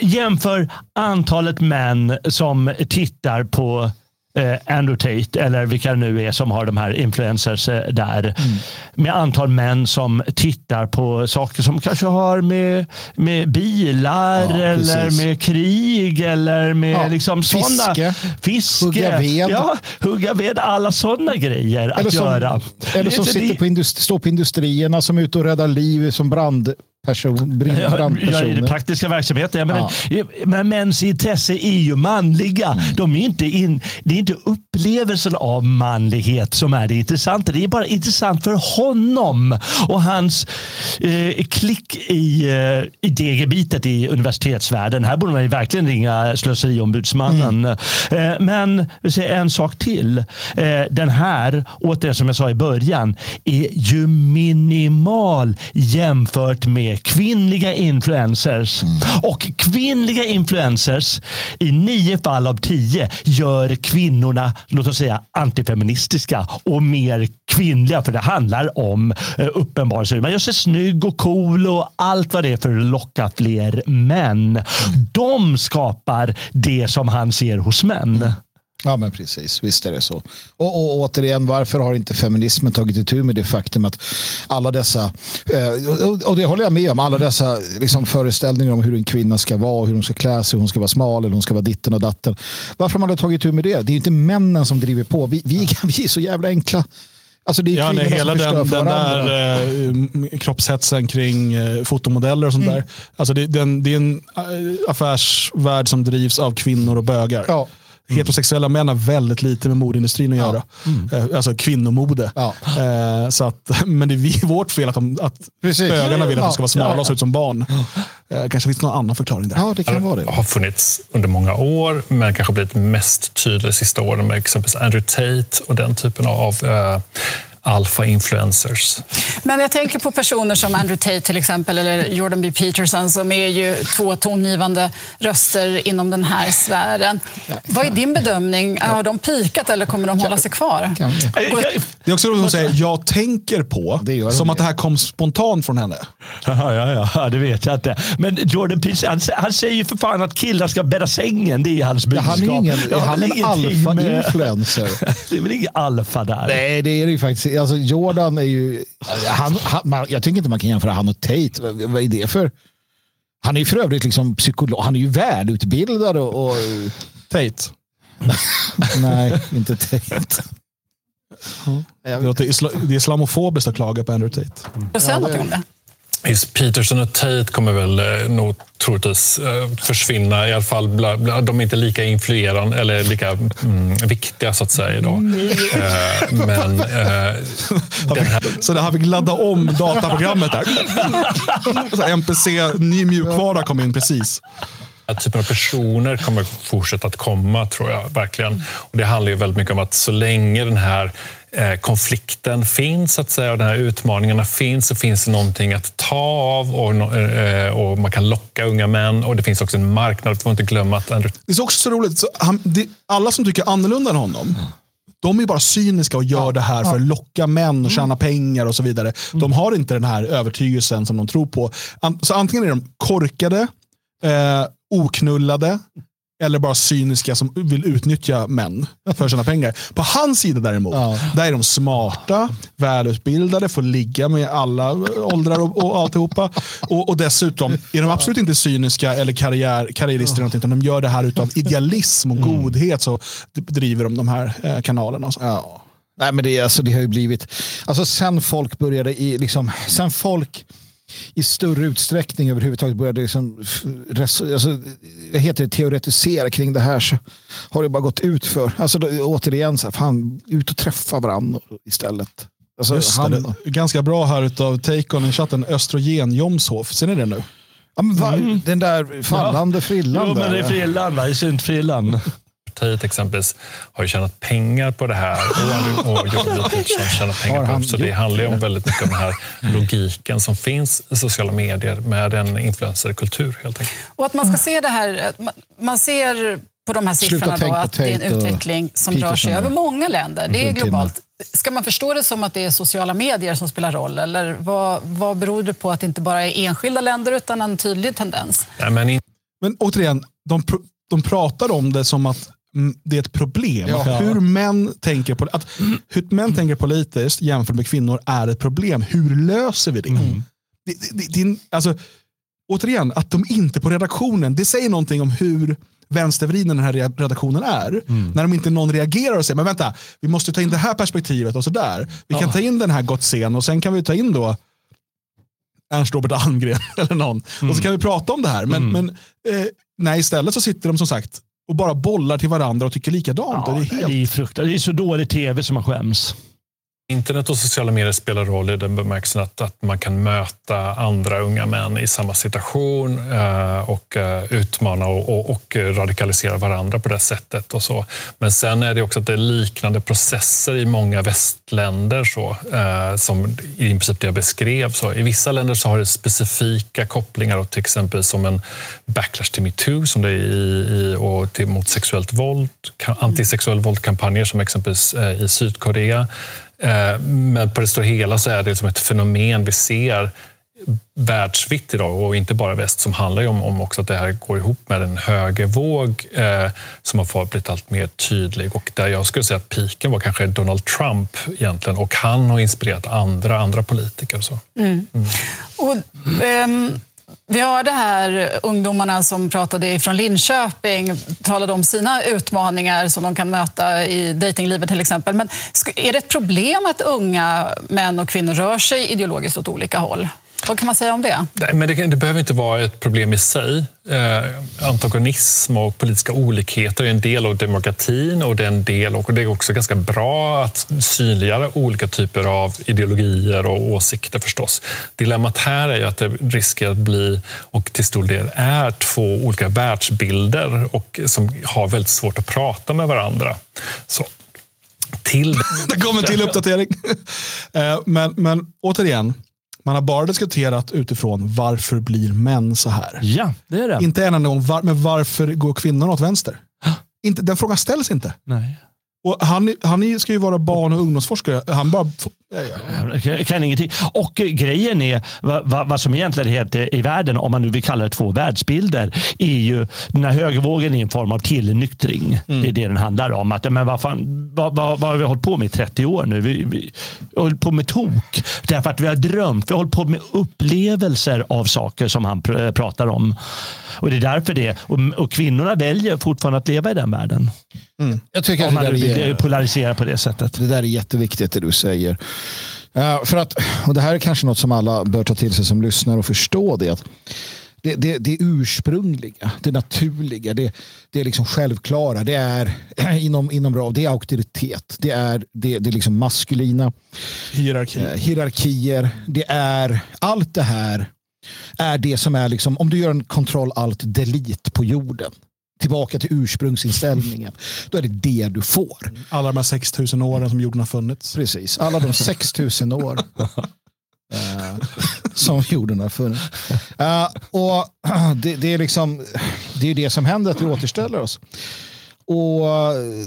Jämför antalet män som tittar på på eh, Andrew Tate eller vilka det nu är som har de här influencers eh, där. Mm. Med antal män som tittar på saker som kanske har med, med bilar ja, eller precis. med krig eller med ja, liksom fiske. fiske. Hugga ved. Ja, hugga ved. Alla sådana grejer eller att som, göra. Eller som sitter på industri, står på industrierna som är ute och räddar liv som brand person, ja, I den praktiska verksamheten. Jag menar, ja. Men mäns intresse är ju manliga. Mm. De är inte in, det är inte upplevelsen av manlighet som är det intressanta. Det är bara intressant för honom och hans eh, klick i, eh, i det gebitet i universitetsvärlden. Här borde man ju verkligen ringa slöseriombudsmannen. Mm. Eh, men en sak till. Eh, den här, återigen som jag sa i början, är ju minimal jämfört med kvinnliga influencers. Mm. Och kvinnliga influencers i nio fall av tio gör kvinnorna, låt oss säga antifeministiska och mer kvinnliga. För det handlar om eh, uppenbarelse. Man gör sig snygg och cool och allt vad det är för att locka fler män. Mm. De skapar det som han ser hos män. Ja, men precis. Visst är det så. Och, och återigen, varför har inte feminismen tagit itu med det faktum att alla dessa, eh, och det håller jag med om, alla dessa liksom, föreställningar om hur en kvinna ska vara, hur hon ska klä sig, hon ska vara smal eller hon ska vara ditten och datten. Varför har man då tagit itu med det? Det är ju inte männen som driver på. Vi, vi, vi är så jävla enkla. Alltså det är ja, nej, hela den, den där eh, kroppshetsen kring eh, fotomodeller och sånt mm. där. Alltså det, den, det är en eh, affärsvärld som drivs av kvinnor och bögar. Ja. Mm. Heterosexuella män har väldigt lite med modeindustrin att göra. Mm. Eh, alltså kvinnomode. Ja. Eh, så att, men det är vi, vårt fel att, de, att bögarna vill att de ska vara smala och se ut som barn. Eh, kanske finns någon annan förklaring där. Ja, det kan vara det. har funnits under många år, men kanske blivit mest tydligt de sista åren med exempelvis Andrew Tate och den typen av uh, alfa-influencers. Men jag tänker på personer som Andrew Tate till exempel eller Jordan B. Peterson som är ju två tongivande röster inom den här sfären. Vad är din bedömning? Har de pikat eller kommer de hålla sig kvar? Det är också roligt att säga jag tänker på, som att det här kom spontant från henne. Ja, ja, ja, det vet jag inte. Men Jordan Peterson, han, han säger ju för fan att killar ska bädda sängen. Det är hans budskap. Ja, han är, ingen, ja, han är en alfa-influencer. det är väl ingen alfa där? Nej, det är det ju faktiskt alltså Jordan är ju... Han, han, jag tycker inte man kan jämföra han och Tate. Vad, vad är det för... Han är ju för övrigt liksom psykolog. Han är ju välutbildad och... och... Tate? Nej, inte Tate. Mm. Det är islamofobiskt att klaga på Andrew Tate. Mm. Säg något om det. Peterson och Tate kommer väl eh, nog troligtvis eh, försvinna. I alla fall, bla, bla, de är inte lika influerande eller lika mm, viktiga så att säga idag. Eh, men, eh, här... Så det har vi ladda om dataprogrammet där. Så MPC, ny mjukvara kom in precis. Den typen av personer kommer fortsätta att komma, tror jag. verkligen. Och det handlar ju väldigt mycket om att så länge den här konflikten finns, att säga, och de här utmaningarna finns, så finns det någonting att ta av och, eh, och man kan locka unga män. Och det finns också en marknad, får inte glömma att... Andrew... Det är också så roligt, så han, det, alla som tycker annorlunda än honom, de är bara cyniska och gör det här för att locka män och tjäna pengar och så vidare. De har inte den här övertygelsen som de tror på. Så antingen är de korkade, eh, oknullade, eller bara cyniska som vill utnyttja män för sina pengar. På hans sida däremot, ja. där är de smarta, välutbildade, får ligga med alla åldrar och, och alltihopa. Och, och dessutom är de absolut inte cyniska eller karriär, karriärister, ja. utan de gör det här utav idealism och mm. godhet. Så driver de de här eh, kanalerna. Ja. Nej, men det, alltså, det har ju blivit, alltså sen folk började i, liksom, sen folk i större utsträckning överhuvudtaget började liksom, alltså, jag heter det, teoretisera kring det här så har det bara gått ut för. Alltså, då, återigen, så här, fan, ut och träffa varandra istället. Alltså, han, ganska bra här av Take-On i chatten, Östrogen Jomshof. Ser ni det nu? Ja, men va, mm. Den där fallande ja. frillan. Jo, men det är frillan, va? syntfrillan. Partiet exempelvis har ju tjänat pengar på det här och, och Peterson tjänat pengar på det. Så det handlar ju om väldigt mycket om den här logiken som finns i sociala medier med en influencerkultur helt enkelt. Och att man ska se det här, man ser på de här siffrorna då, att det är en utveckling som rör sig över många länder. Det är globalt. Ska man förstå det som att det är sociala medier som spelar roll? Eller vad, vad beror det på att det inte bara är enskilda länder utan en tydlig tendens? Men, men återigen, de, pr de pratar om det som att det är ett problem. Ja. Hur, män tänker på, att, hur män tänker politiskt jämfört med kvinnor är ett problem. Hur löser vi det? Mm. det, det, det alltså, återigen, att de inte på redaktionen, det säger någonting om hur vänstervriden den här redaktionen är. Mm. När de inte någon reagerar och säger, men vänta, vi måste ta in det här perspektivet och sådär. Vi kan ta in den här Gottsén och sen kan vi ta in då Ernst Robert Almgren eller någon. Mm. Och så kan vi prata om det här. Men, mm. men eh, nej, istället så sitter de som sagt och bara bollar till varandra och tycker likadant. Ja, det, är helt... det, är fruktansvärt. det är så dålig tv som man skäms. Internet och sociala medier spelar roll i den bemärkelsen att, att man kan möta andra unga män i samma situation eh, och eh, utmana och, och, och, radikalisera varandra på det sättet. och så. Men sen är det också att det är liknande processer i många västländer så, eh, som i princip det jag beskrev. Så. I vissa länder så har det specifika kopplingar, till exempel som en backlash till metoo som det är i, i, och till, mot sexuellt våld, antisexuell våldkampanjer som exempelvis eh, i Sydkorea men på det stora hela så är det som ett fenomen vi ser världsvitt idag och inte bara väst som handlar ju om, om också att det här går ihop med en högervåg eh, som har blivit allt mer tydlig och där jag skulle säga att piken var kanske Donald Trump egentligen och han har inspirerat andra, andra politiker. Och så. Mm. Mm. Och, um... Vi hörde här ungdomarna som pratade från Linköping talade om sina utmaningar som de kan möta i dejtinglivet till exempel. Men är det ett problem att unga män och kvinnor rör sig ideologiskt åt olika håll? Vad kan man säga om det? Nej, men det, det behöver inte vara ett problem i sig. Eh, antagonism och politiska olikheter är en del av demokratin och det är en del och det är också ganska bra att synliggöra olika typer av ideologier och åsikter förstås. Dilemmat här är ju att det riskerar att bli, och till stor del är, två olika världsbilder och som har väldigt svårt att prata med varandra. Så till... det kommer en till uppdatering. Eh, men, men återigen, man har bara diskuterat utifrån varför blir män så här? Ja, det är det. Inte en enda gång, var, men varför går kvinnor åt vänster? Inte, den frågan ställs inte. Nej. Och han, han ska ju vara barn och ungdomsforskare. Han bara... Jag kan ingenting. Och grejen är, vad, vad som egentligen heter i världen, om man nu vill kalla det två världsbilder, är ju den här högervågen är en form av tillnyktring. Mm. Det är det den handlar om. Att, men vad, fan, vad, vad, vad har vi hållit på med i 30 år nu? Vi, vi har hållit på med tok. Därför att vi har drömt. Vi har hållit på med upplevelser av saker som han pr pratar om. Och det är därför det. Och, och kvinnorna väljer fortfarande att leva i den världen. Mm. Jag tycker Om man är, polarisera på det sättet. Det där är jätteviktigt det du säger. Uh, för att, och det här är kanske något som alla bör ta till sig som lyssnar och förstå det. Att det, det, det ursprungliga, det naturliga, det, det är liksom självklara. Det är inom, inom det är auktoritet. Det är det, det är liksom maskulina Hierarki. eh, hierarkier. Det är allt det här är det som är liksom, om du gör en kontroll alt delete på jorden tillbaka till ursprungsinställningen. Då är det det du får. Alla de här 6000 åren som jorden har funnits. Precis, alla de 6000 år uh, som jorden har funnits. Uh, och det, det, är liksom, det är det som händer, att vi återställer oss. Och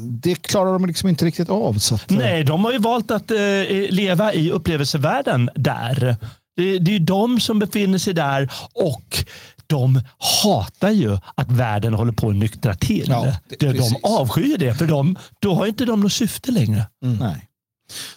det klarar de liksom inte riktigt av. Så att, eh. Nej, de har ju valt att leva i upplevelsevärlden där. Det, det är de som befinner sig där och de hatar ju att världen håller på att nyktra till. Ja, det, de avskyr det, för de, då har inte de något syfte längre. Mm. Nej.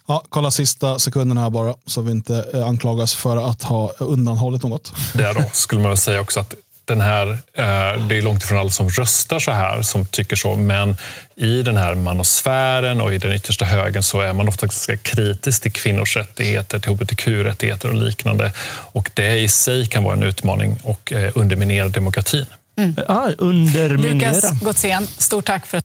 Ja, kolla sista sekunderna här bara, så vi inte eh, anklagas för att ha undanhållit något. Det då skulle man säga också att den här, eh, det är långt ifrån alla som röstar så här, som tycker så, men i den här manosfären och i den yttersta högen så är man ofta ganska kritisk till kvinnors rättigheter, till hbtq-rättigheter och liknande. Och det i sig kan vara en utmaning och eh, underminera demokratin. Mm. Ah, underminera. Lukas Gotzén, stort tack för att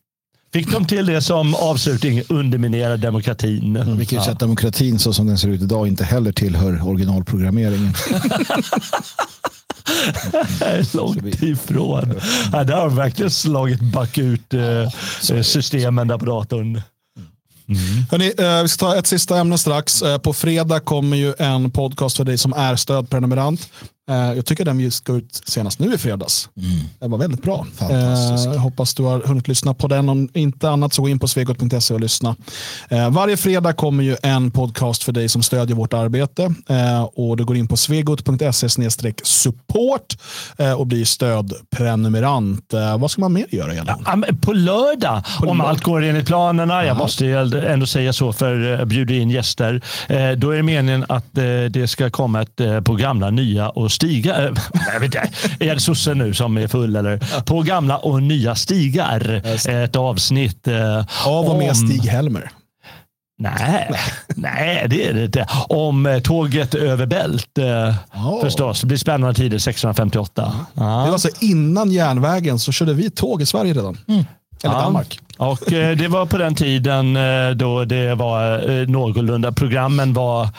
Fick de till det som avslutning, underminera demokratin. Mm, vi kan ju säga att demokratin så som den ser ut idag inte heller tillhör originalprogrammeringen. Långt ifrån. Ja, där har de verkligen slagit back ut eh, systemen där på datorn. Mm. Hörrni, eh, vi ska ta ett sista ämne strax. Eh, på fredag kommer ju en podcast för dig som är stödprenumerant. Eh, jag tycker den vi ska ut senast nu i fredags. Mm. Det var väldigt bra. Eh, hoppas du har hunnit lyssna på den. Om inte annat så gå in på svegot.se och lyssna. Eh, varje fredag kommer ju en podcast för dig som stödjer vårt arbete. Eh, och Du går in på svegot.se support och blir stödprenumerant. Vad ska man mer göra egentligen? på lördag, på om lördag. allt går enligt planerna. Jag måste ändå säga så för att bjuda in gäster. då är det meningen att det ska komma ett gamla, nya och stigar. Jag vet inte, är det sossen nu som är full? Eller? På gamla och nya stigar. Ett avsnitt. Eh, Av och med om... Stig-Helmer. Nej, nej, det är det inte. Om eh, tåget över Bält oh. förstås. Det blir spännande tider 1658. Ja. Det var alltså innan järnvägen så körde vi tåg i Sverige redan. Mm. Eller ja. Danmark. Och eh, det var på den tiden eh, då det var eh, någorlunda. Programmen var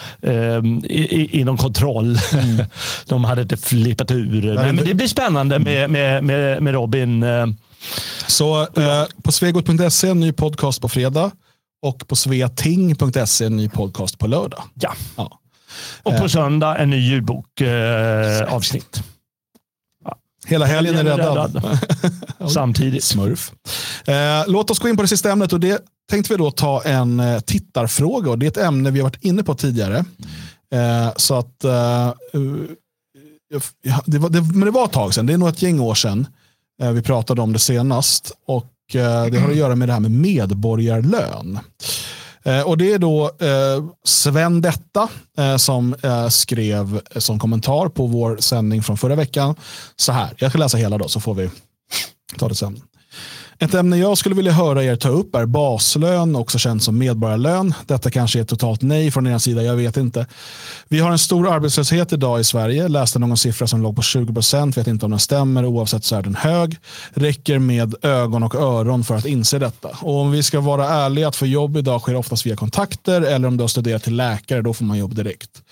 inom kontroll. Mm. De hade inte flippat ur. Men, det blir spännande med, med, med, med Robin. Så eh, på svegot.se en ny podcast på fredag och på sveating.se en ny podcast på lördag. Ja. ja. Och på söndag en ny ljudbok eh, avsnitt. Hela helgen är räddad. Samtidigt. Smurf. Eh, låt oss gå in på det sista ämnet och det tänkte vi då ta en eh, tittarfråga och det är ett ämne vi har varit inne på tidigare. Eh, så att eh, ja, det, var, det, men det var ett tag sedan, det är nog ett gäng år sedan eh, vi pratade om det senast. Och eh, Det har att göra med det här med medborgarlön. Eh, och Det är då eh, Sven Detta eh, som skrev som kommentar på vår sändning från förra veckan. Så här, jag ska läsa hela då så får vi ta det sen. Ett ämne jag skulle vilja höra er ta upp är baslön, också känt som medborgarlön. Detta kanske är ett totalt nej från er sida, jag vet inte. Vi har en stor arbetslöshet idag i Sverige. Läste någon siffra som låg på 20 procent, vet inte om den stämmer. Oavsett så är den hög. Räcker med ögon och öron för att inse detta. Och om vi ska vara ärliga, att få jobb idag sker oftast via kontakter eller om du har studerat till läkare, då får man jobb direkt.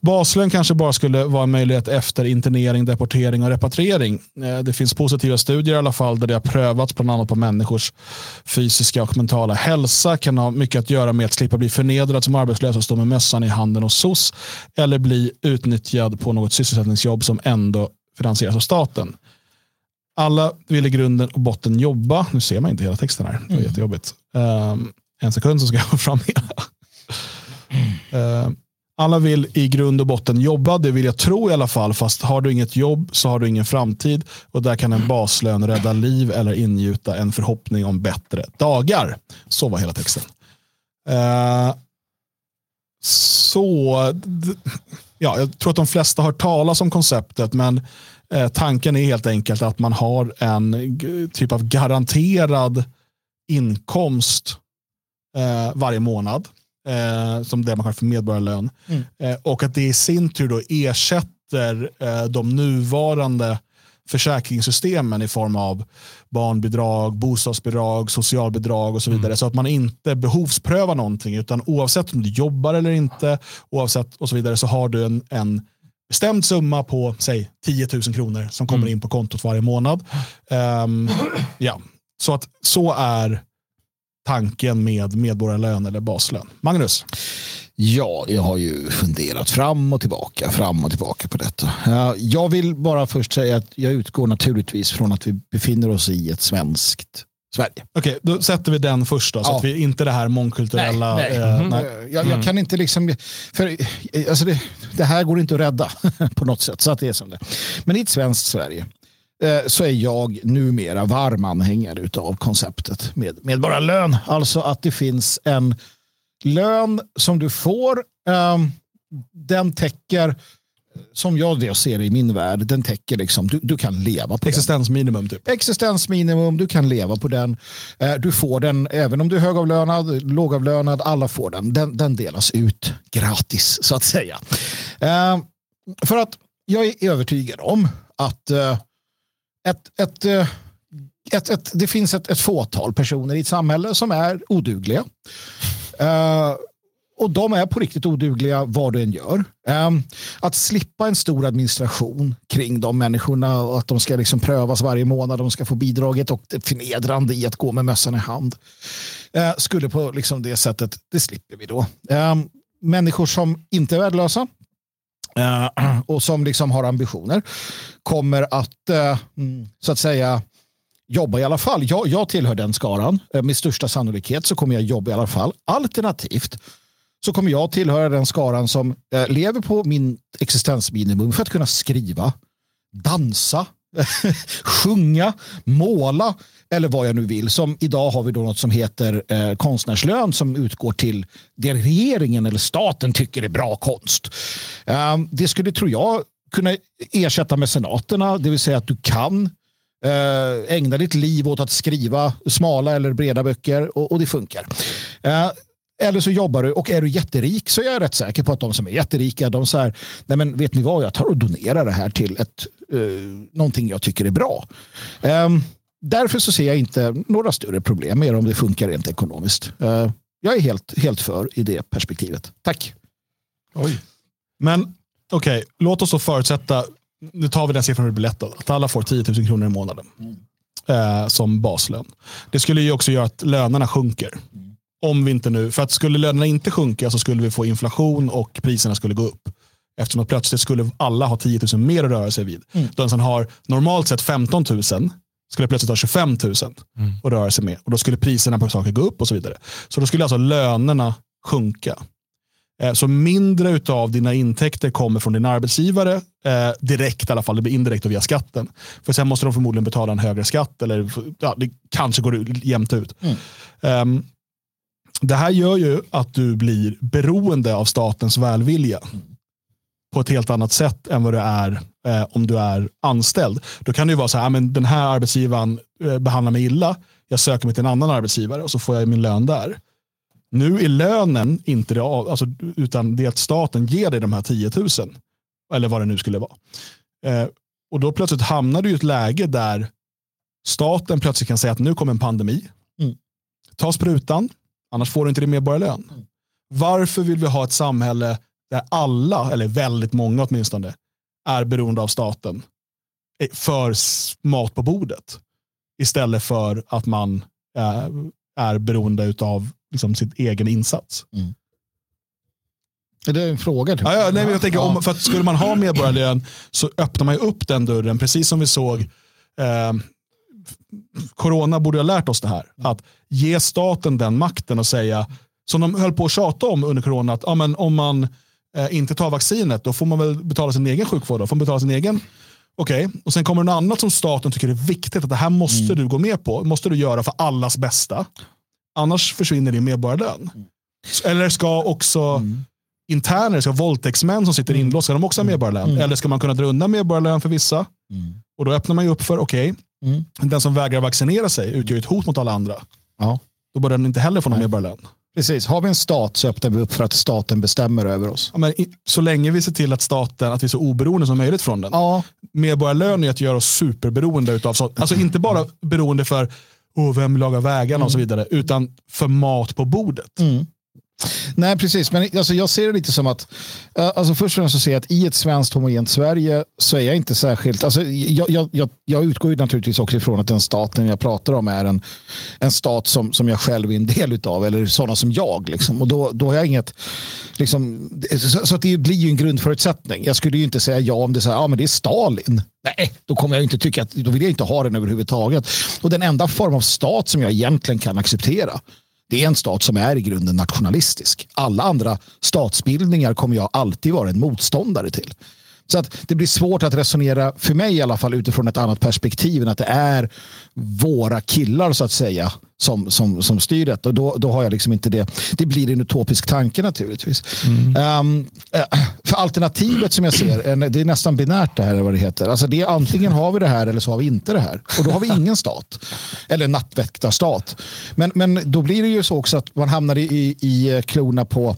Baslön kanske bara skulle vara en möjlighet efter internering, deportering och repatriering. Eh, det finns positiva studier i alla fall där det har prövats bland annat på människors fysiska och mentala hälsa. Kan ha mycket att göra med att slippa bli förnedrad som arbetslös och stå med mössan i handen hos SOS eller bli utnyttjad på något sysselsättningsjobb som ändå finansieras av staten. Alla vill i grunden och botten jobba. Nu ser man inte hela texten här. Det är mm. jättejobbigt. Um, en sekund så ska jag få fram hela. Uh, alla vill i grund och botten jobba, det vill jag tro i alla fall. Fast har du inget jobb så har du ingen framtid. Och där kan en baslön rädda liv eller ingjuta en förhoppning om bättre dagar. Så var hela texten. Uh, så, ja, jag tror att de flesta har talas om konceptet, men eh, tanken är helt enkelt att man har en typ av garanterad inkomst eh, varje månad eh, som det man kallar för medborgarlön. Mm. Eh, och att det i sin tur då ersätter eh, de nuvarande försäkringssystemen i form av barnbidrag, bostadsbidrag, socialbidrag och så vidare. Mm. Så att man inte behovsprövar någonting utan oavsett om du jobbar eller inte oavsett och så vidare så har du en, en bestämd summa på säg 10 000 kronor som kommer mm. in på kontot varje månad. Um, ja. Så att så är tanken med medborgarlön eller baslön. Magnus? Ja, jag har ju funderat fram och tillbaka, fram och tillbaka på detta. Jag vill bara först säga att jag utgår naturligtvis från att vi befinner oss i ett svenskt Sverige. Okej, okay, då sätter vi den först då, så ja. att vi inte det här mångkulturella... Nej, nej. Eh, nej. Jag, jag, mm. kan inte liksom... För, alltså det, det, här går inte att rädda på något sätt, så att det är som det Men i ett svenskt Sverige Eh, så är jag numera varm anhängare av konceptet med medborgarlön. Alltså att det finns en lön som du får. Ehm, den täcker, som jag det ser i min värld, den täcker liksom, du, du kan leva på Existensminimum typ. Existensminimum, du kan leva på den. Eh, du får den, även om du är högavlönad, lågavlönad, alla får den. Den, den delas ut gratis så att säga. Ehm, för att jag är övertygad om att eh, ett, ett, eh, ett, ett, det finns ett, ett fåtal personer i ett samhälle som är odugliga. Uh, och de är på riktigt odugliga vad du än gör. Um, att slippa en stor administration kring de människorna och att de ska liksom prövas varje månad, de ska få bidraget och det förnedrande i att gå med mössan i hand. Uh, skulle på liksom det sättet, det slipper vi då. Um, människor som inte är värdelösa, Eh, och som liksom har ambitioner kommer att eh, mm, så att säga jobba i alla fall. Jag, jag tillhör den skaran. Eh, med största sannolikhet så kommer jag jobba i alla fall. Alternativt så kommer jag tillhöra den skaran som lever på min existensminimum för att kunna skriva, dansa, sjunga, måla eller vad jag nu vill. Som idag har vi då något som heter eh, konstnärslön som utgår till det regeringen eller staten tycker är bra konst. Eh, det skulle, tror jag, kunna ersätta mecenaterna, det vill säga att du kan eh, ägna ditt liv åt att skriva smala eller breda böcker och, och det funkar. Eh, eller så jobbar du och är du jätterik så är jag rätt säker på att de som är jätterika de säger nej men vet ni vad jag tar och donerar det här till ett, eh, någonting jag tycker är bra. Um, därför så ser jag inte några större problem med om det funkar rent ekonomiskt. Uh, jag är helt, helt för i det perspektivet. Tack. Oj. Men okej, okay, låt oss då förutsätta, nu tar vi den siffran det blir lätt, att alla får 10 000 kronor i månaden mm. eh, som baslön. Det skulle ju också göra att lönerna sjunker. Mm. Om vi inte nu, för att skulle lönerna inte sjunka så skulle vi få inflation och priserna skulle gå upp. Eftersom att plötsligt skulle alla ha 10 000 mer att röra sig vid. Mm. Den som har normalt sett 15 000 skulle plötsligt ha 25 000 mm. att röra sig med. Och då skulle priserna på saker gå upp och så vidare. Så då skulle alltså lönerna sjunka. Eh, så mindre av dina intäkter kommer från din arbetsgivare, eh, direkt i alla fall, det blir indirekt och via skatten. För sen måste de förmodligen betala en högre skatt eller ja, det kanske går jämnt ut. Mm. Um, det här gör ju att du blir beroende av statens välvilja. Mm på ett helt annat sätt än vad det är eh, om du är anställd. Då kan det ju vara så här, men den här arbetsgivaren eh, behandlar mig illa, jag söker mig till en annan arbetsgivare och så får jag min lön där. Nu är lönen inte det, alltså, utan det att staten ger dig de här 10 000. Eller vad det nu skulle vara. Eh, och då plötsligt hamnar du i ett läge där staten plötsligt kan säga att nu kommer en pandemi. Mm. Ta sprutan, annars får du inte din medborgarlön. Mm. Varför vill vi ha ett samhälle där alla, eller väldigt många åtminstone, är beroende av staten för mat på bordet. Istället för att man är, eh, är beroende av liksom, sin egen insats. Mm. Är det en fråga? Typ? Ja, ja, nej, jag tänker, om, för att skulle man ha medborgarlön så öppnar man upp den dörren, precis som vi såg eh, Corona borde ha lärt oss det här. Att ge staten den makten och säga, som de höll på att tjata om under corona, att ja, men om man eh, inte tar vaccinet, då får man väl betala sin egen sjukvård. Då. Får man betala sin egen Okej, okay. och sen kommer det något annat som staten tycker är viktigt. att Det här måste mm. du gå med på. måste du göra för allas bästa. Annars försvinner din medborgarlön. Mm. Eller ska också mm. interner, ska våldtäktsmän som sitter mm. inlåsta, ska de också ha mm. medborgarlön? Mm. Eller ska man kunna dra undan medborgarlön för vissa? Och då öppnar man ju upp för, okej, okay, den som vägrar vaccinera sig utgör ett hot mot alla andra. Ja. Då bör den inte heller få någon medborgarlön. Precis, har vi en stat så öppnar vi upp för att staten bestämmer över oss. Ja, men så länge vi ser till att staten, att vi är så oberoende som möjligt från den. Ja. Medborgarlön är att göra oss superberoende utav, alltså inte bara beroende för oh, vem lagar vägarna mm. och så mm. vidare, utan för mat på bordet. Mm. Nej, precis. Men alltså, jag ser det lite som att, eh, alltså, först och främst så ser jag att i ett svenskt homogent Sverige så är jag inte särskilt, alltså, jag, jag, jag, utgår ju naturligtvis också ifrån att den staten jag pratar om är en, en stat som, som jag själv är en del av eller sådana som jag. Liksom. Och då, då har jag inget, liksom, så, så, att det blir ju en grundförutsättning. Jag skulle ju inte säga ja om det är, ja, men det är Stalin. Nej, då kommer jag inte tycka att, då vill jag inte ha den överhuvudtaget. Och den enda form av stat som jag egentligen kan acceptera det är en stat som är i grunden nationalistisk. Alla andra statsbildningar kommer jag alltid vara en motståndare till. Så att det blir svårt att resonera, för mig i alla fall, utifrån ett annat perspektiv än att det är våra killar så att säga som, som, som styr detta. Och då, då har jag liksom inte det. Det blir en utopisk tanke naturligtvis. Mm. Um, för alternativet som jag ser, det är nästan binärt det här vad det heter. Alltså det är antingen har vi det här eller så har vi inte det här. Och då har vi ingen stat. Eller nattväktarstat. Men, men då blir det ju så också att man hamnar i, i, i klorna på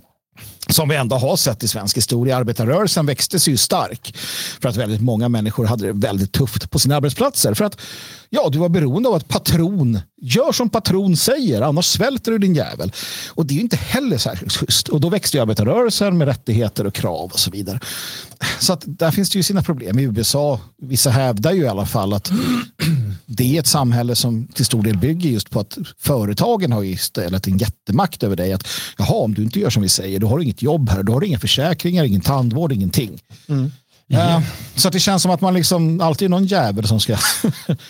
som vi ändå har sett i svensk historia. Arbetarrörelsen växte sig ju stark för att väldigt många människor hade det väldigt tufft på sina arbetsplatser. För att ja, du var beroende av att patron gör som patron säger, annars svälter du din jävel. Och det är inte heller särskilt schysst. Och då växte ju arbetarrörelsen med rättigheter och krav och så vidare. Så att där finns det ju sina problem. I USA, vissa hävdar ju i alla fall att det är ett samhälle som till stor del bygger just på att företagen har istället en jättemakt över dig. Att jaha, om du inte gör som vi säger, då har du inget jobb här. Då har du inga försäkringar, ingen tandvård, ingenting. Mm. Uh, så det känns som att man liksom alltid är någon jävel som ska...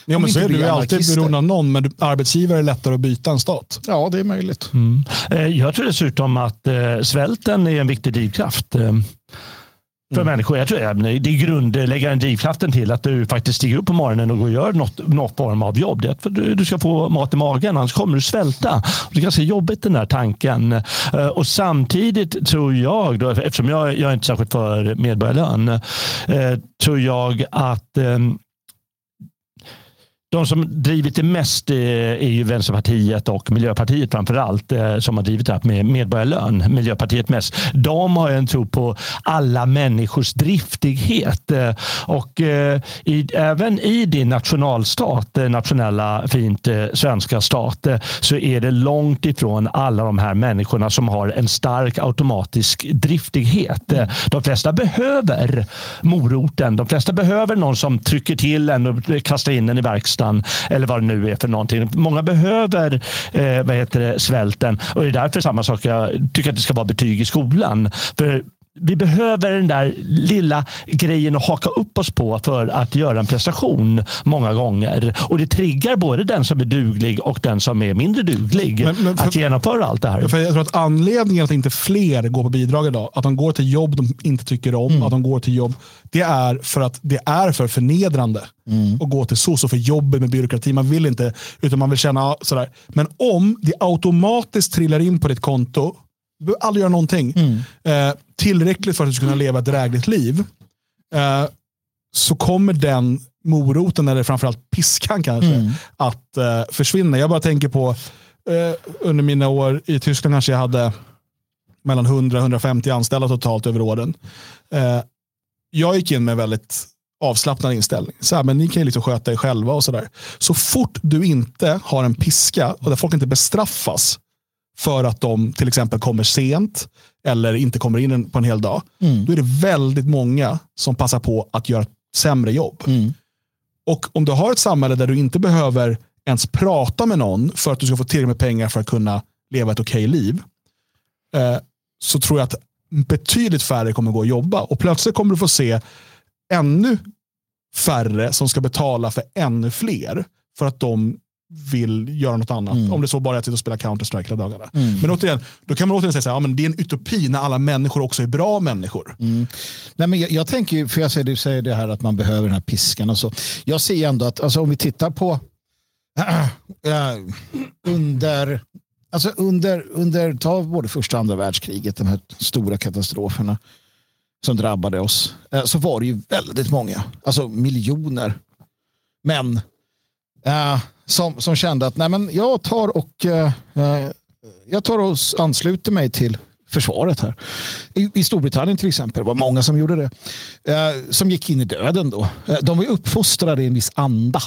ja, men så är du är alltid beroende av någon, men arbetsgivare är lättare att byta än stat. Ja, det är möjligt. Mm. Eh, jag tror dessutom att eh, svälten är en viktig drivkraft för mm. människor. Jag tror det är grundläggande drivkraften till att du faktiskt stiger upp på morgonen och går och gör något, något form av jobb. Det är för att du ska få mat i magen, annars kommer du svälta. Det är ganska jobbigt den här tanken. Eh, och samtidigt tror jag, då, eftersom jag, jag är inte särskilt för medborgarlön, eh, tror jag att ehm, de som drivit det mest eh, är ju Vänsterpartiet och Miljöpartiet framför allt eh, som har drivit det här med medborgarlön. Miljöpartiet mest. De har en tro på alla människors driftighet eh, och i, även i din nationalstat, nationella fint svenska stat, så är det långt ifrån alla de här människorna som har en stark automatisk driftighet. De flesta behöver moroten. De flesta behöver någon som trycker till en och kastar in en i verkstaden nästan, eller vad det nu är för någonting. Många behöver eh, vad heter det, svälten och det är därför samma sak jag tycker att det ska vara betyg i skolan. För vi behöver den där lilla grejen att haka upp oss på för att göra en prestation många gånger. Och det triggar både den som är duglig och den som är mindre duglig Men- men för- att genomföra allt det här. För jag tror att anledningen att inte fler går på bidrag idag, att de går till jobb de inte tycker om, att de går till jobb, det är för att det är för förnedrande att gå till SOS och för jobbet med byråkrati. Man vill inte, utan man vill känna sådär. Men om det automatiskt trillar in på ditt konto, du behöver aldrig göra någonting, eh, tillräckligt för att du ska kunna leva ett drägligt liv, eh, så kommer den moroten, eller framförallt piskan kanske, att eh, försvinna. Jag bara tänker på, eh, under mina år i Tyskland kanske jag hade mellan 100-150 anställda totalt över åren. Eh, jag gick in med väldigt avslappnad inställning. Så här, men ni kan ju liksom sköta er själva och sådär. Så fort du inte har en piska och där folk inte bestraffas för att de till exempel kommer sent eller inte kommer in på en hel dag. Då är det väldigt många som passar på att göra ett sämre jobb. Och om du har ett samhälle där du inte behöver ens prata med någon för att du ska få tillräckligt med pengar för att kunna leva ett okej liv. Eh, så tror jag att betydligt färre kommer gå och jobba. Och plötsligt kommer du få se ännu färre som ska betala för ännu fler för att de vill göra något annat. Om det så bara är att sitta och spela Counter-Strike hela dagarna. Men återigen, då kan man återigen säga att ja, det är en utopi när alla människor också är bra människor. Nej, men jag, jag tänker för jag säger, du säger det här att man behöver den här piskan och så. Jag ser ändå att alltså, om vi tittar på äh, under, alltså under, under ta både första och andra världskriget, de här stora katastroferna som drabbade oss, eh, så var det ju väldigt många, alltså miljoner män eh, som, som kände att nej, men jag tar och eh, eh, jag tar och ansluter mig till försvaret här. I, I Storbritannien till exempel Det var många som gjorde det. Eh, som gick in i döden då. Eh, de var uppfostrade i en viss anda.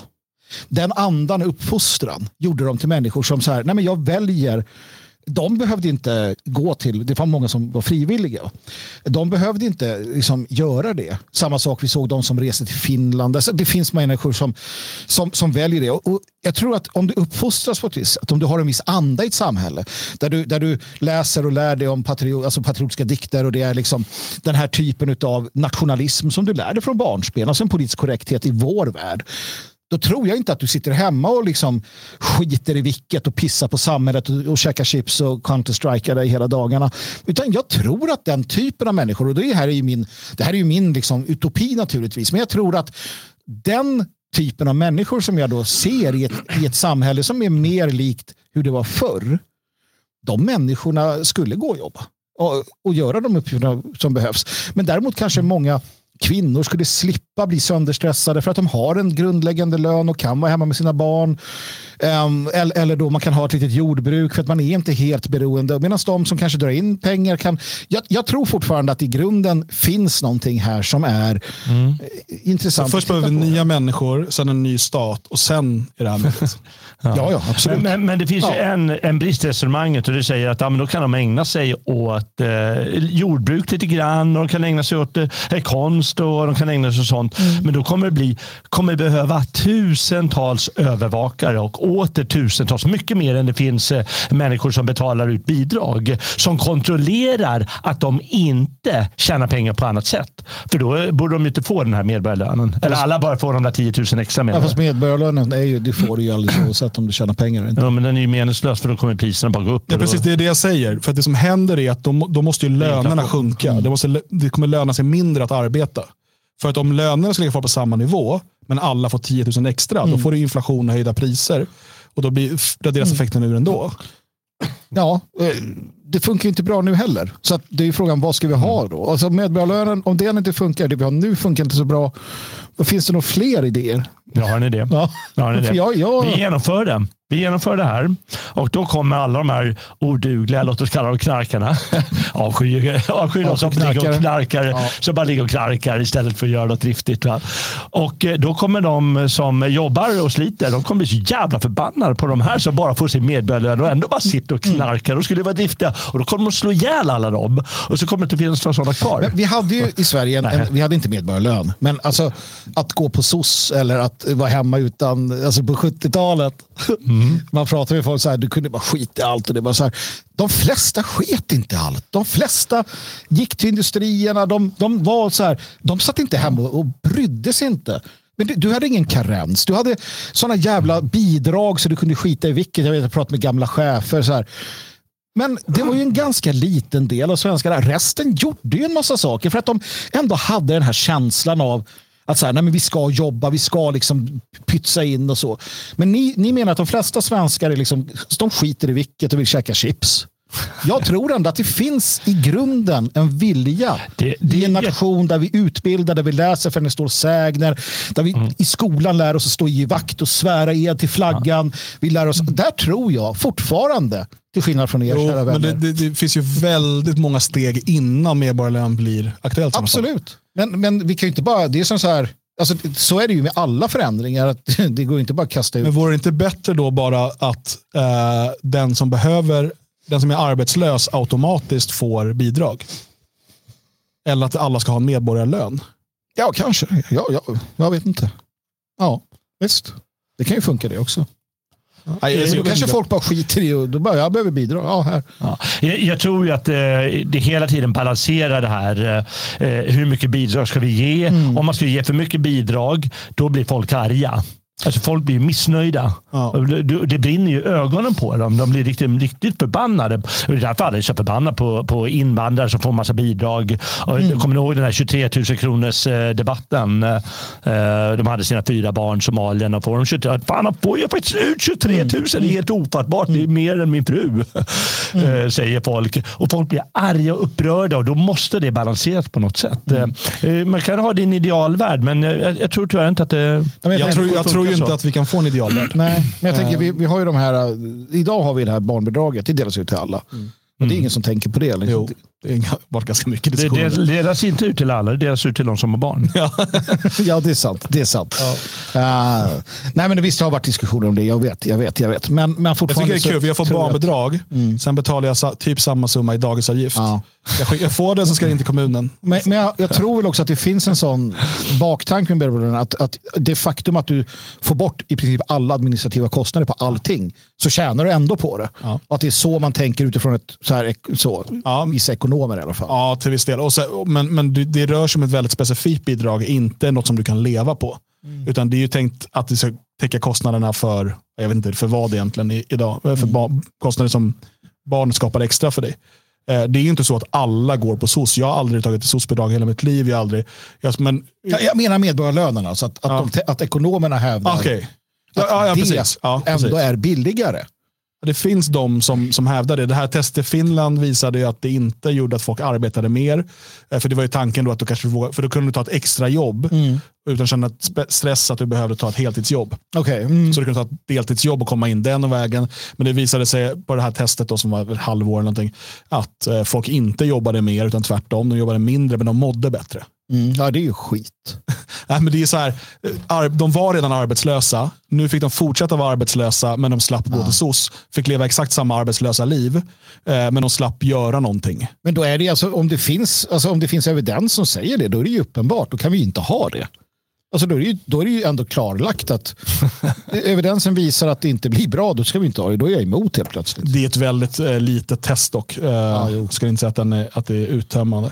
Den andan, uppfostran, gjorde dem till människor som så här, nej men jag väljer de behövde inte gå till, det var många som var frivilliga. De behövde inte liksom göra det. Samma sak, vi såg de som reste till Finland. Alltså, det finns människor som, som, som väljer det. Och jag tror att om du uppfostras på ett visst sätt, om du har en viss anda i ett samhälle, där du, där du läser och lär dig om patriot, alltså patriotiska dikter och det är liksom den här typen av nationalism som du lär dig från barnsben, alltså en politisk korrekthet i vår värld då tror jag inte att du sitter hemma och liksom skiter i vilket och pissar på samhället och, och käkar chips och counter-strikar dig hela dagarna. Utan jag tror att den typen av människor, och det här är ju min, det här är ju min liksom utopi naturligtvis, men jag tror att den typen av människor som jag då ser i ett, i ett samhälle som är mer likt hur det var förr, de människorna skulle gå och jobba och, och göra de uppgifterna som behövs. Men däremot kanske många kvinnor skulle slippa bli sönderstressade för att de har en grundläggande lön och kan vara hemma med sina barn. Ehm, eller, eller då man kan ha ett litet jordbruk för att man är inte helt beroende. Medan de som kanske drar in pengar kan... Jag, jag tror fortfarande att i grunden finns någonting här som är eh, intressant. Först att behöver vi nya människor, sen en ny stat och sen är det här möjligt. Ja, ja, absolut. Men, men, men det finns ju Ja. en, en brist i resonemanget och det säger att ja, men då kan de ägna sig åt eh, jordbruk lite grann och de kan ägna sig åt eh, konst och de kan ägna sig åt sånt. Mm. Men då kommer det bli, kommer behöva tusentals övervakare och åter tusentals, mycket mer än det finns eh, människor som betalar ut bidrag, som kontrollerar att de inte tjänar pengar på annat sätt. För då eh, borde de inte få den här medborgarlönen. Eller alla bara får de där 10 000 extra Ja, menar fast medborgarlönen är ju, det får du ju alldeles oavsett om du tjänar pengar eller inte. Ja, men den är ju meningslös för då kommer priserna bara gå upp. Ja, precis, det är det jag säger. För det som händer är att då, då måste ju lönerna sjunka. Det, måste, det kommer löna sig mindre att arbeta. För att om lönerna ska ligga kvar på samma nivå, men alla får 10 000 extra, då får du inflation och höjda priser. Och då blir, raderas effekten ur ändå. Ja, eh, det funkar ju inte bra nu heller. Så att det är ju frågan, vad ska vi ha då? Alltså medborgarlönen, om den inte funkar, det vi har nu funkar inte så bra, då finns det nog fler idéer. Ja, har ni det? Ja. Ja, har det? För jag, jag, Vi genomför det. Vi genomför det här och då kommer alla de här odugliga, låt oss kalla dem knarkarna, avsky, avsky de som ligger och knarkar, Ja. som bara ligger och knarkar istället för att göra något driftigt. Va? Och eh, då kommer de som jobbar och sliter, de kommer bli så jävla förbannade på de här som bara får sin medborgarlön och ändå bara sitter och knarkar. De skulle vara driftiga och då kommer de slå ihjäl alla dem och så kommer det inte finnas några sådana kvar. Men vi hade ju i Sverige, en, en, vi hade inte medborgarlön, men alltså att gå på SOS eller att vara hemma utan, alltså på 70-talet, man pratar med folk så här, du kunde bara skita i allt. Och det var så här, de flesta sket inte i allt. De flesta gick till industrierna. De, de var så här, de satt inte hemma och, och brydde sig inte. Men du, du hade ingen karens. Du hade sådana jävla bidrag så du kunde skita i vilket. Jag vet, jag pratade med gamla chefer. Så här. Men det var ju en ganska liten del av svenskarna. Resten gjorde ju en massa saker för att de ändå hade den här känslan av att så här, nej men vi ska jobba, vi ska liksom pytsa in och så. Men ni, ni menar att de flesta svenskar är liksom, de skiter i vilket och vill käka chips. Jag tror ändå att det finns i grunden en vilja Det- det- i en nation där vi utbildar, där vi läser för den står sägner, där vi i skolan lär oss att stå i vakt och svära ed till flaggan. Vi lär oss, där tror jag fortfarande, till skillnad från er Jo, kära men vänner. det, det, det finns ju väldigt många steg innan medborgarlön blir aktuellt. Absolut. Men, men vi kan ju inte bara, det är som så här, alltså, så är det ju med alla förändringar. Att det går inte bara att kasta ut. Men vore det inte bättre då bara att eh, den som behöver, den som är arbetslös automatiskt får bidrag? Eller att alla ska ha en medborgarlön? Ja, kanske. Ja, ja, jag vet inte. Ja, visst. Det kan ju funka det också. Nej, alltså, kanske folk bara skiter i och då bara, jag behöver bidrag. Ja, här. Ja. Jag, jag tror ju att eh, det hela tiden balanserar det här. Eh, hur mycket bidrag ska vi ge? Mm. Om man ska ge för mycket bidrag, då blir folk arga. Alltså folk blir missnöjda. Ja. Det, det brinner ju ögonen på dem. De blir riktigt, riktigt förbannade. Det är därför alla är så förbannade på, på invandrare som får massa bidrag. Och Mm. Kommer ni ihåg den här 23 000 kronors eh, debatten? Eh, De hade sina fyra barn, Somalien, och får de 23 Fan, de får ju faktiskt ut 23 000. Det är helt ofattbart. Det är mer än min fru, eh, säger folk. Och folk blir arga och upprörda och då måste det balanseras på något sätt. Eh, Man kan ha din idealvärld, men eh, jag, jag tror tyvärr inte att det... Jag tror, jag tror ju inte att vi kan få en idealvärld. Nej, men jag tänker, vi, vi har ju de här, äh, idag har vi det här barnbidraget, det delas ut till alla. Och det är ingen som tänker på det. Liksom. Jo, det har varit ganska mycket Det, diskussioner. det delas inte ut till alla, det delas ut till de som har barn. ja, det är sant. Det är sant. Uh, nej, men visst har varit diskussioner om det. Jag vet, jag vet, jag vet. Men, men Jag tycker fortfarande det är kul, för jag får att- barnbidrag, sen betalar jag typ samma summa i dagisavgift. Ja. Jag, jag får det så ska det in till kommunen. Men, men jag, jag tror väl också att det finns en sån baktanke med barnbidragen. Att, att det faktum att du får bort i princip alla administrativa kostnader på allting så tjänar du ändå på det. Ja. Att det är så man tänker utifrån ett, så här, så, Ja. vissa ekonomer i alla fall. Ja, till viss del. Och så, men men det, rör sig om ett väldigt specifikt bidrag, inte något som du kan leva på. Utan det är ju tänkt att det ska täcka kostnaderna för, jag vet inte för vad egentligen i, idag, för ba, kostnader som barn skapar extra för dig. Eh, Det är ju inte så att alla går på SOS. Jag har aldrig tagit ett SOS-bidrag hela mitt liv. Jag aldrig, jag, men, Jag, jag menar medborgarlönerna, alltså att, att, Ja. de, att ekonomerna hävdar okej. att Ja, ja, det precis. ändå är billigare. Det finns de som, som hävdar det. Det här testet i Finland visade ju att det inte gjorde att folk arbetade mer. Eh, För det var ju tanken då att du kanske för då kunde du ta ett extra jobb utan känna ett spe- stress att du behövde ta ett heltidsjobb. Okej. Mm. Så du kunde ta ett deltidsjobb och komma in den vägen. Men det visade sig på det här testet då, som var ett halvår eller någonting, att eh, folk inte jobbade mer utan tvärtom. De jobbade mindre men de mådde bättre. Mm. Ja, det är ju skit. Nej, men det är så här, eh, de var redan arbetslösa. Nu fick de fortsätta vara arbetslösa, men de slapp gå till SOS. Fick leva exakt samma arbetslösa liv, eh, men de slapp göra någonting. Men då är det alltså, om det finns, alltså om det finns evidens som säger det, då är det ju uppenbart. Då kan vi ju inte ha det. Alltså då, är det ju, då är det ju ändå klarlagt att evidensen visar att det inte blir bra, då ska vi inte ha det. Då är jag emot helt plötsligt. Det är ett väldigt eh, litet test dock. Eh, jag ska inte säga att, den är, att det är uttömmande.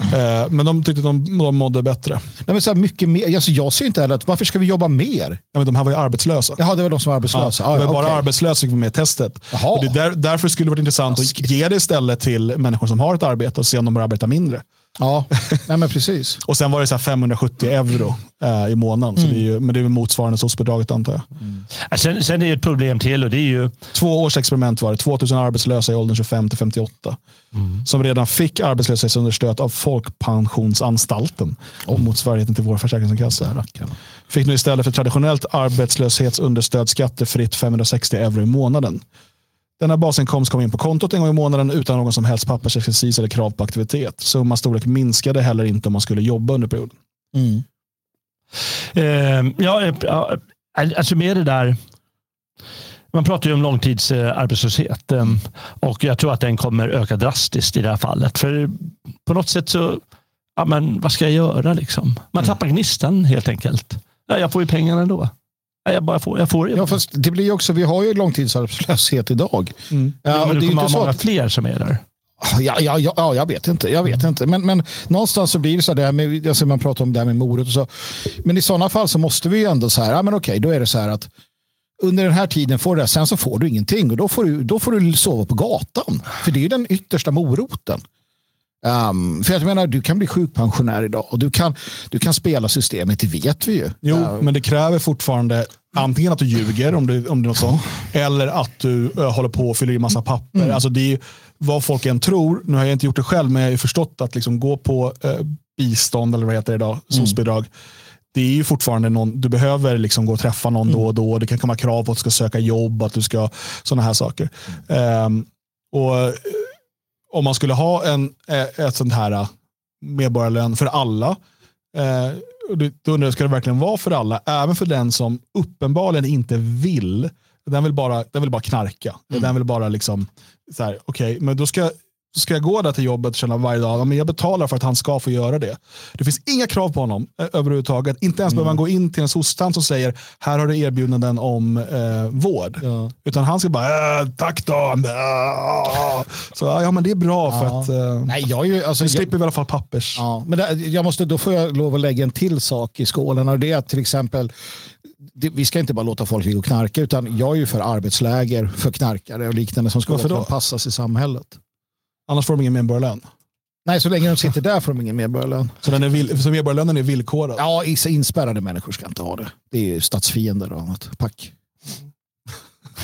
Eh, men de tyckte att de, de mådde bättre. Nej, men så här mycket mer, alltså jag ser inte heller att varför ska vi jobba mer? Ja, men de här var ju arbetslösa. Jaha, det var de som var arbetslösa. Ja, det var bara okej. arbetslösa som fick med i testet. Och det är där, därför skulle det varit intressant att ge det istället till människor som har ett arbete och se om de börjar arbeta mindre. Ja, nej men precis. Och sen var det så här 570 euro eh, i månaden. Så det är ju, men det är motsvarande SOS-bidraget antar jag. Ja, Sen, sen är det ett problem till och det är ju Två års experiment var det. 2000 arbetslösa i åldern 25 till 58. Som redan fick arbetslöshetsunderstöd av Folkpensionsanstalten. Och motsvarigheten till vår försäkringskassa. Fick nu istället för traditionellt arbetslöshetsunderstöd skattefritt 560 euro i månaden. Denna basinkomst kom in på kontot en gång i månaden utan någon som helst pappersexercis eller krav på aktivitet. Summa storlek minskade heller inte om man skulle jobba under perioden. Mm. Eh, ja, eh, ja, alltså med det där. Man pratar ju om långtidsarbetslöshet eh, och jag tror att den kommer öka drastiskt i det här fallet. För på något sätt så, ja, men vad ska jag göra liksom? Man tappar gnistan helt enkelt. Ja, jag får ju pengarna ändå. Jag bara får, jag får Ja, fast det blir också, vi har ju långtidsarbetslöshet idag. Mm. Ja, men det kommer vara så många att, fler som är där. ja, ja, ja, ja, jag vet inte. Jag vet inte. Men, men någonstans så blir det så där med, alltså man pratar om det här med morot och så. Men i sådana fall så måste vi ju ändå så här, ja men okej, då är det så här att under den här tiden får du det, sen så får du ingenting och då får du, då får du sova på gatan. För det är ju den yttersta moroten. Um, för jag menar, du kan bli sjukpensionär idag och du kan, du kan spela systemet, det vet vi ju. Jo, Uh, men det kräver fortfarande antingen att du ljuger om det, om det är något sånt, eller att du ö, håller på och fyller i massa papper. Mm. Alltså det är vad folk än tror. Nu har jag inte gjort det själv, men jag har ju förstått att liksom gå på eh, bistånd, eller vad heter det idag, Mm. SOS-bidrag. Det är ju fortfarande någon, du behöver liksom gå och träffa någon Mm. då och då. Det kan komma krav på att du ska söka jobb, att du ska, sådana här saker. Ehm, och eh, om man skulle ha en, eh, ett sånt här eh, medborgarlön för alla, eh, då undrar jag, ska det verkligen vara för alla? Även för den som uppenbarligen inte vill, den vill bara, den vill bara knarka. Den vill bara liksom, så här, okej, men då ska, så ska jag gå där till jobbet och känna varje dag, men jag betalar för att han ska få göra det. Det finns inga krav på honom eh, överhuvudtaget. Inte ens behöver man gå in till en sostan som säger, här har du erbjudanden om eh, vård. Ja. Utan han ska bara, äh, tack då. Så ja, men det är bra för Ja. att eh, Nej, jag är ju, alltså, jag, slipper vi i alla fall pappers. Ja, men det, jag måste, då får jag lov att lägga en till sak i skålen och det är att till exempel det, vi ska inte bara låta folk ligga och knarka utan jag är ju för arbetsläger för knarkare och liknande som ska Varför då? anpassas i samhället. Annars får de ingen medborgarlön. Nej, så länge de sitter där får de ingen medborgarlön. Så, den är vill, så medborgarlönen är villkorad. Ja, inspärrade människor ska inte ha det. Det är ju statsfiender och annat. Pack.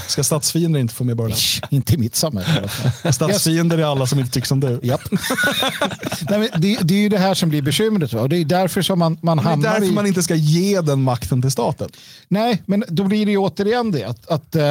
Ska statsfiender inte få medborgarlön? Inte i mitt samhälle. Statsfiender är alla som inte tycker som du. Japp. Nej, det, det är ju det här som blir bekymret. Va? Och det är därför som man, man Det är hamnar därför i... man inte ska ge den makten till staten. Nej, men då blir det ju återigen det att, att eh,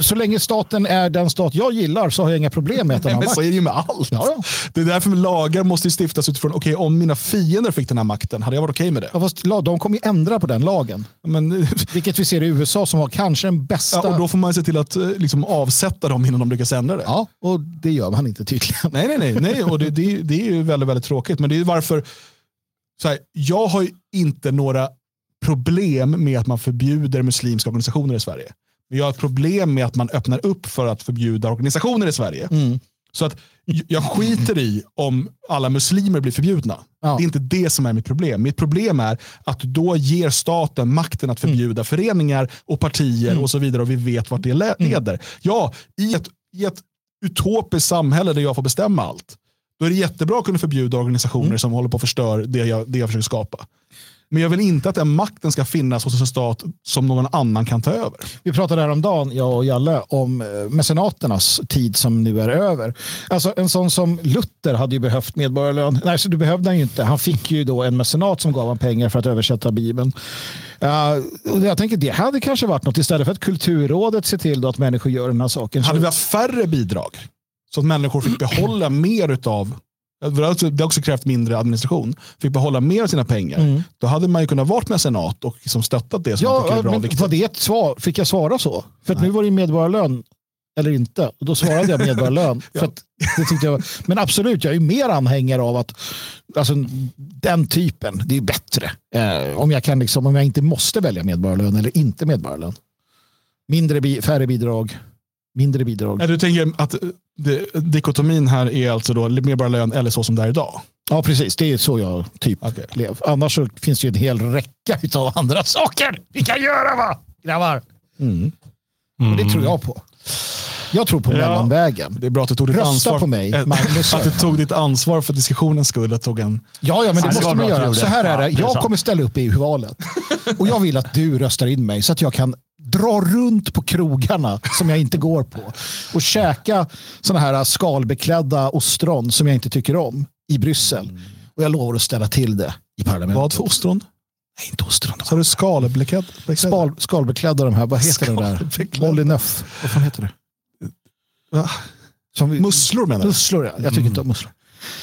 så länge staten är den stat jag gillar så har jag inga problem med att den har men så makt. är det ju med allt. Ja, ja. Det är därför lagar måste stiftas utifrån, okej om mina fiender fick den här makten, hade jag varit okej med det? Ja, fast de kommer ju ändra på den lagen. Men, Vilket vi ser i USA som har kanske den bästa... ja, och då får man se till att eh, liksom, avsätta dem innan de lyckas ändra det. Ja, och det gör man inte tydligen. Nej, nej, nej. nej. Och det, det, det är ju väldigt, väldigt tråkigt. Men det är varför, så här, jag har ju inte några problem med att man förbjuder muslimska organisationer i Sverige. Jag har ett problem med att man öppnar upp för att förbjuda organisationer i Sverige. Mm. Så att jag skiter i om alla muslimer blir förbjudna. Ja. Det är inte det som är mitt problem. Mitt problem är att då ger staten makten att förbjuda föreningar och partier och så vidare och vi vet vart det le- leder. Ja, i ett, i ett utopiskt samhälle där jag får bestämma allt, då är det jättebra att kunna förbjuda organisationer som håller på att förstör det jag, det jag försöker skapa. Men jag vill inte att den makten ska finnas hos en stat som någon annan kan ta över. Vi pratade häromdagen, jag och Jalle, om eh, mecenaternas tid som nu är över. Alltså en sån som Luther hade ju behövt medborgarlön. Nej, så det behövde han ju inte. Han fick ju då en mecenat som gav honom pengar för att översätta Bibeln. Uh, och jag tänker det hade kanske varit något istället för att Kulturrådet ser till att människor gör den här saken. Hade vi haft färre bidrag så att människor fick behålla mer utav det har också- det har också krävt mindre administration. Fick behålla mer av sina pengar. Då hade man ju kunnat vara med senat och liksom stöttat det som man tycker Ja, är bra men viktigt. var det ett svar? Fick jag svara så? För att nu var det ju medborgarlön eller inte. Och då svarade jag medborgarlön. för att det tyckte jag men absolut, jag är mer anhängare av att alltså, den typen, det är bättre. Eh, om, jag kan liksom, om jag inte måste välja medborgarlön eller inte medborgarlön. Mindre, bi- färre bidrag, mindre bidrag. Du tänker att eh, det, dikotomin här är alltså då medborgarlön eller så som det är idag? Ja, precis. Det är så jag typ Okej. lever. Annars så finns det ju en hel räcka av andra saker vi kan göra va, grabbar? Och det tror jag på. Jag tror på Ja. mellanvägen. Det är bra att du tog ditt Rösta ansvar. på mig, eh, Magnus. Att du tog ditt ansvar för diskussionens skull. och Tog en, Ja, ja, men det det måste man att göra. Så här är det. Jag kommer ställa upp i EU-valet. Och jag vill att du röstar in mig så att jag kan dra runt på krogarna som jag inte går på och käka såna här skalbeklädda ostron som jag inte tycker om i Bryssel. Och jag lovar att ställa till det i parlamentet. vad för ostron? Nej, inte ostron. Så har du skalbeklädd? Skal, skalbeklädda de här, vad heter det där? Skalbeklädda. Molyneux. Vad fan heter det? Va? Som vi, Musslor menar du? musslor, ja. Jag tycker inte om musslor.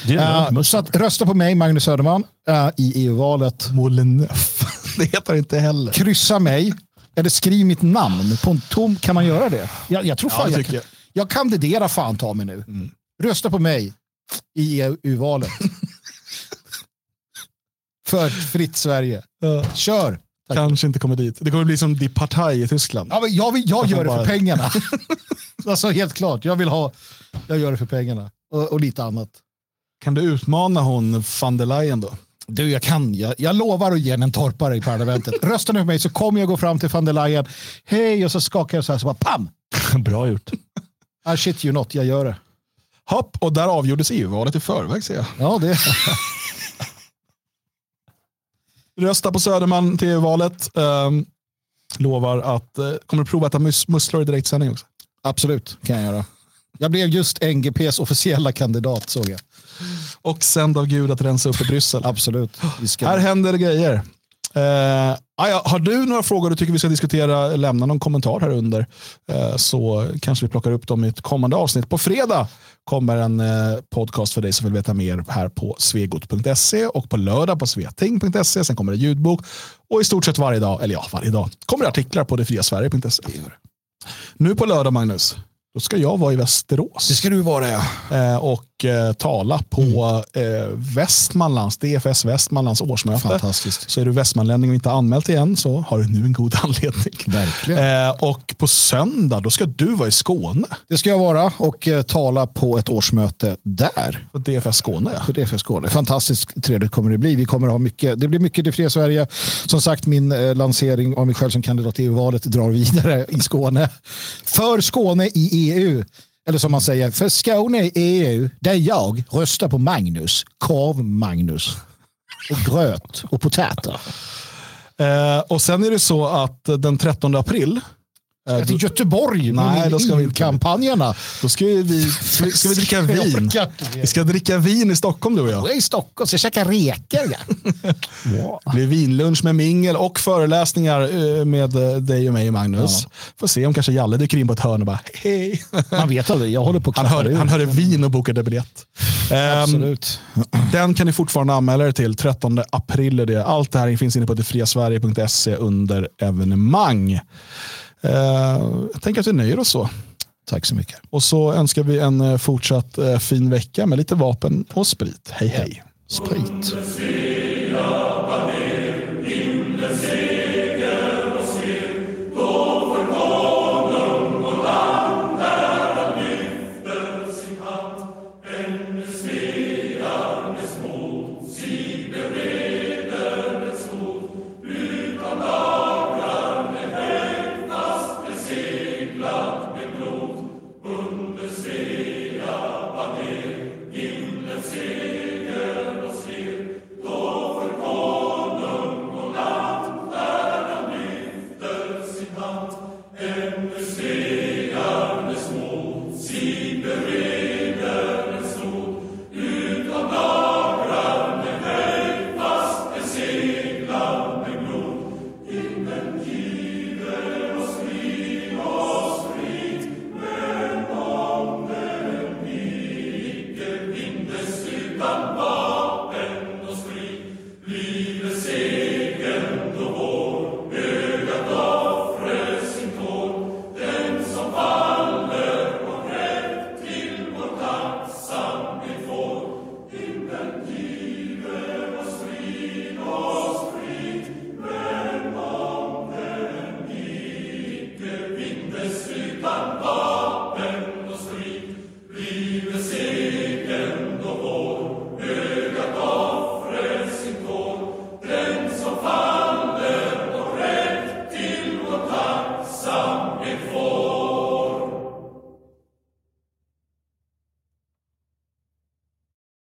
Det är Uh, så att rösta på mig, Magnus Söderman, uh, i EU-valet. Molyneux. Det heter inte heller. kryssa mig eller skriv mitt namn på en tom. Kan man göra det? Jag, jag tror Ja, fan det jag, kan, jag kandiderar fan ta mig nu. Rösta på mig i EU-valet. För ett fritt Sverige. Kör! kanske inte kommer dit. Det kommer bli som Die Partei i Tyskland. Ja, men jag, vill, jag gör det för pengarna. alltså helt klart, jag vill ha, jag gör det för pengarna. Och, och lite annat. Kan du utmana hon van der Leyen då? Du, jag kan. Jag, jag lovar att ge en torpare i parlamentet. Röstar ni på mig så kommer jag gå fram till van der Leyen. Hej, och så skakar jag så här, så bara pam! Bra gjort. I shit you not, jag gör det. Hopp, och där avgjordes EU-valet i förväg ser jag. Ja, det. Rösta på Söderman till valet. Ehm, lovar att uh, kommer att prova att äta mus musslor i direktsändning också. Absolut, kan jag göra. Jag blev just NGPs officiella kandidat såg jag. Och sänd av Gud att rensa upp i Bryssel. Absolut. Här händer det grejer. Eh, ah ja, har du några frågor du tycker vi ska diskutera, lämna någon kommentar här under. Eh, så kanske vi plockar upp dem i ett kommande avsnitt. På fredag kommer en eh, podcast för dig som vill veta mer här på svegot.se och på lördag på sveting.se. Sen kommer det ljudbok och i stort sett varje dag, eller ja, varje dag, kommer det artiklar på detfriasverige.se. Nu på lördag, Magnus, då ska jag vara i Västerås Det ska du vara ja. eh, och eh, tala på eh, Västmanlands, DFS Västmanlands årsmöte. Fantastiskt. Så är du västmanlänning och inte anmält igen så har du nu en god anledning. Verkligen. Och på söndag då ska du vara i Skåne. Det ska jag vara och tala på ett årsmöte där. På DFS Skåne. Ja. På DFS Skåne. Fantastiskt trevligt kommer det bli. Vi kommer ha mycket, det blir mycket Det fria Sverige. Som sagt, min lansering av mig själv som kandidat i EU-valet drar vidare i Skåne. För Skåne i EU. Eller som man säger, för Skåne i EU, där jag röstar på Magnus, korv-Magnus. Och gröt och potäter. Eh, och sen är det så att den 13 april eh, Till Göteborg Nej, då ska vi kampanjerna. då ska vi, ska vi, ska dricka vin. Vi ska dricka vin i Stockholm du och jag. Jag är i Stockholm så jag käkar reker. Ja. Det blir vinlunch med mingel och föreläsningar eh, med eh, dig och mig Magnus. Får se om kanske Jalle dyker in på ett hörn och bara hej. Man vet aldrig, jag håller på att Han, klappa hör, ur. han hörde vin och bokade biljett. Ehm, Absolut. Den kan ni fortfarande anmäla er till. 13 april är det. Allt det här finns inne på detfriasverige.se under evenemang. Eh, jag tänker att vi nöjer oss så. Tack så mycket. Och så önskar vi en eh, fortsatt eh, fin vecka med lite vapen och sprit. Hej hej. Sprit.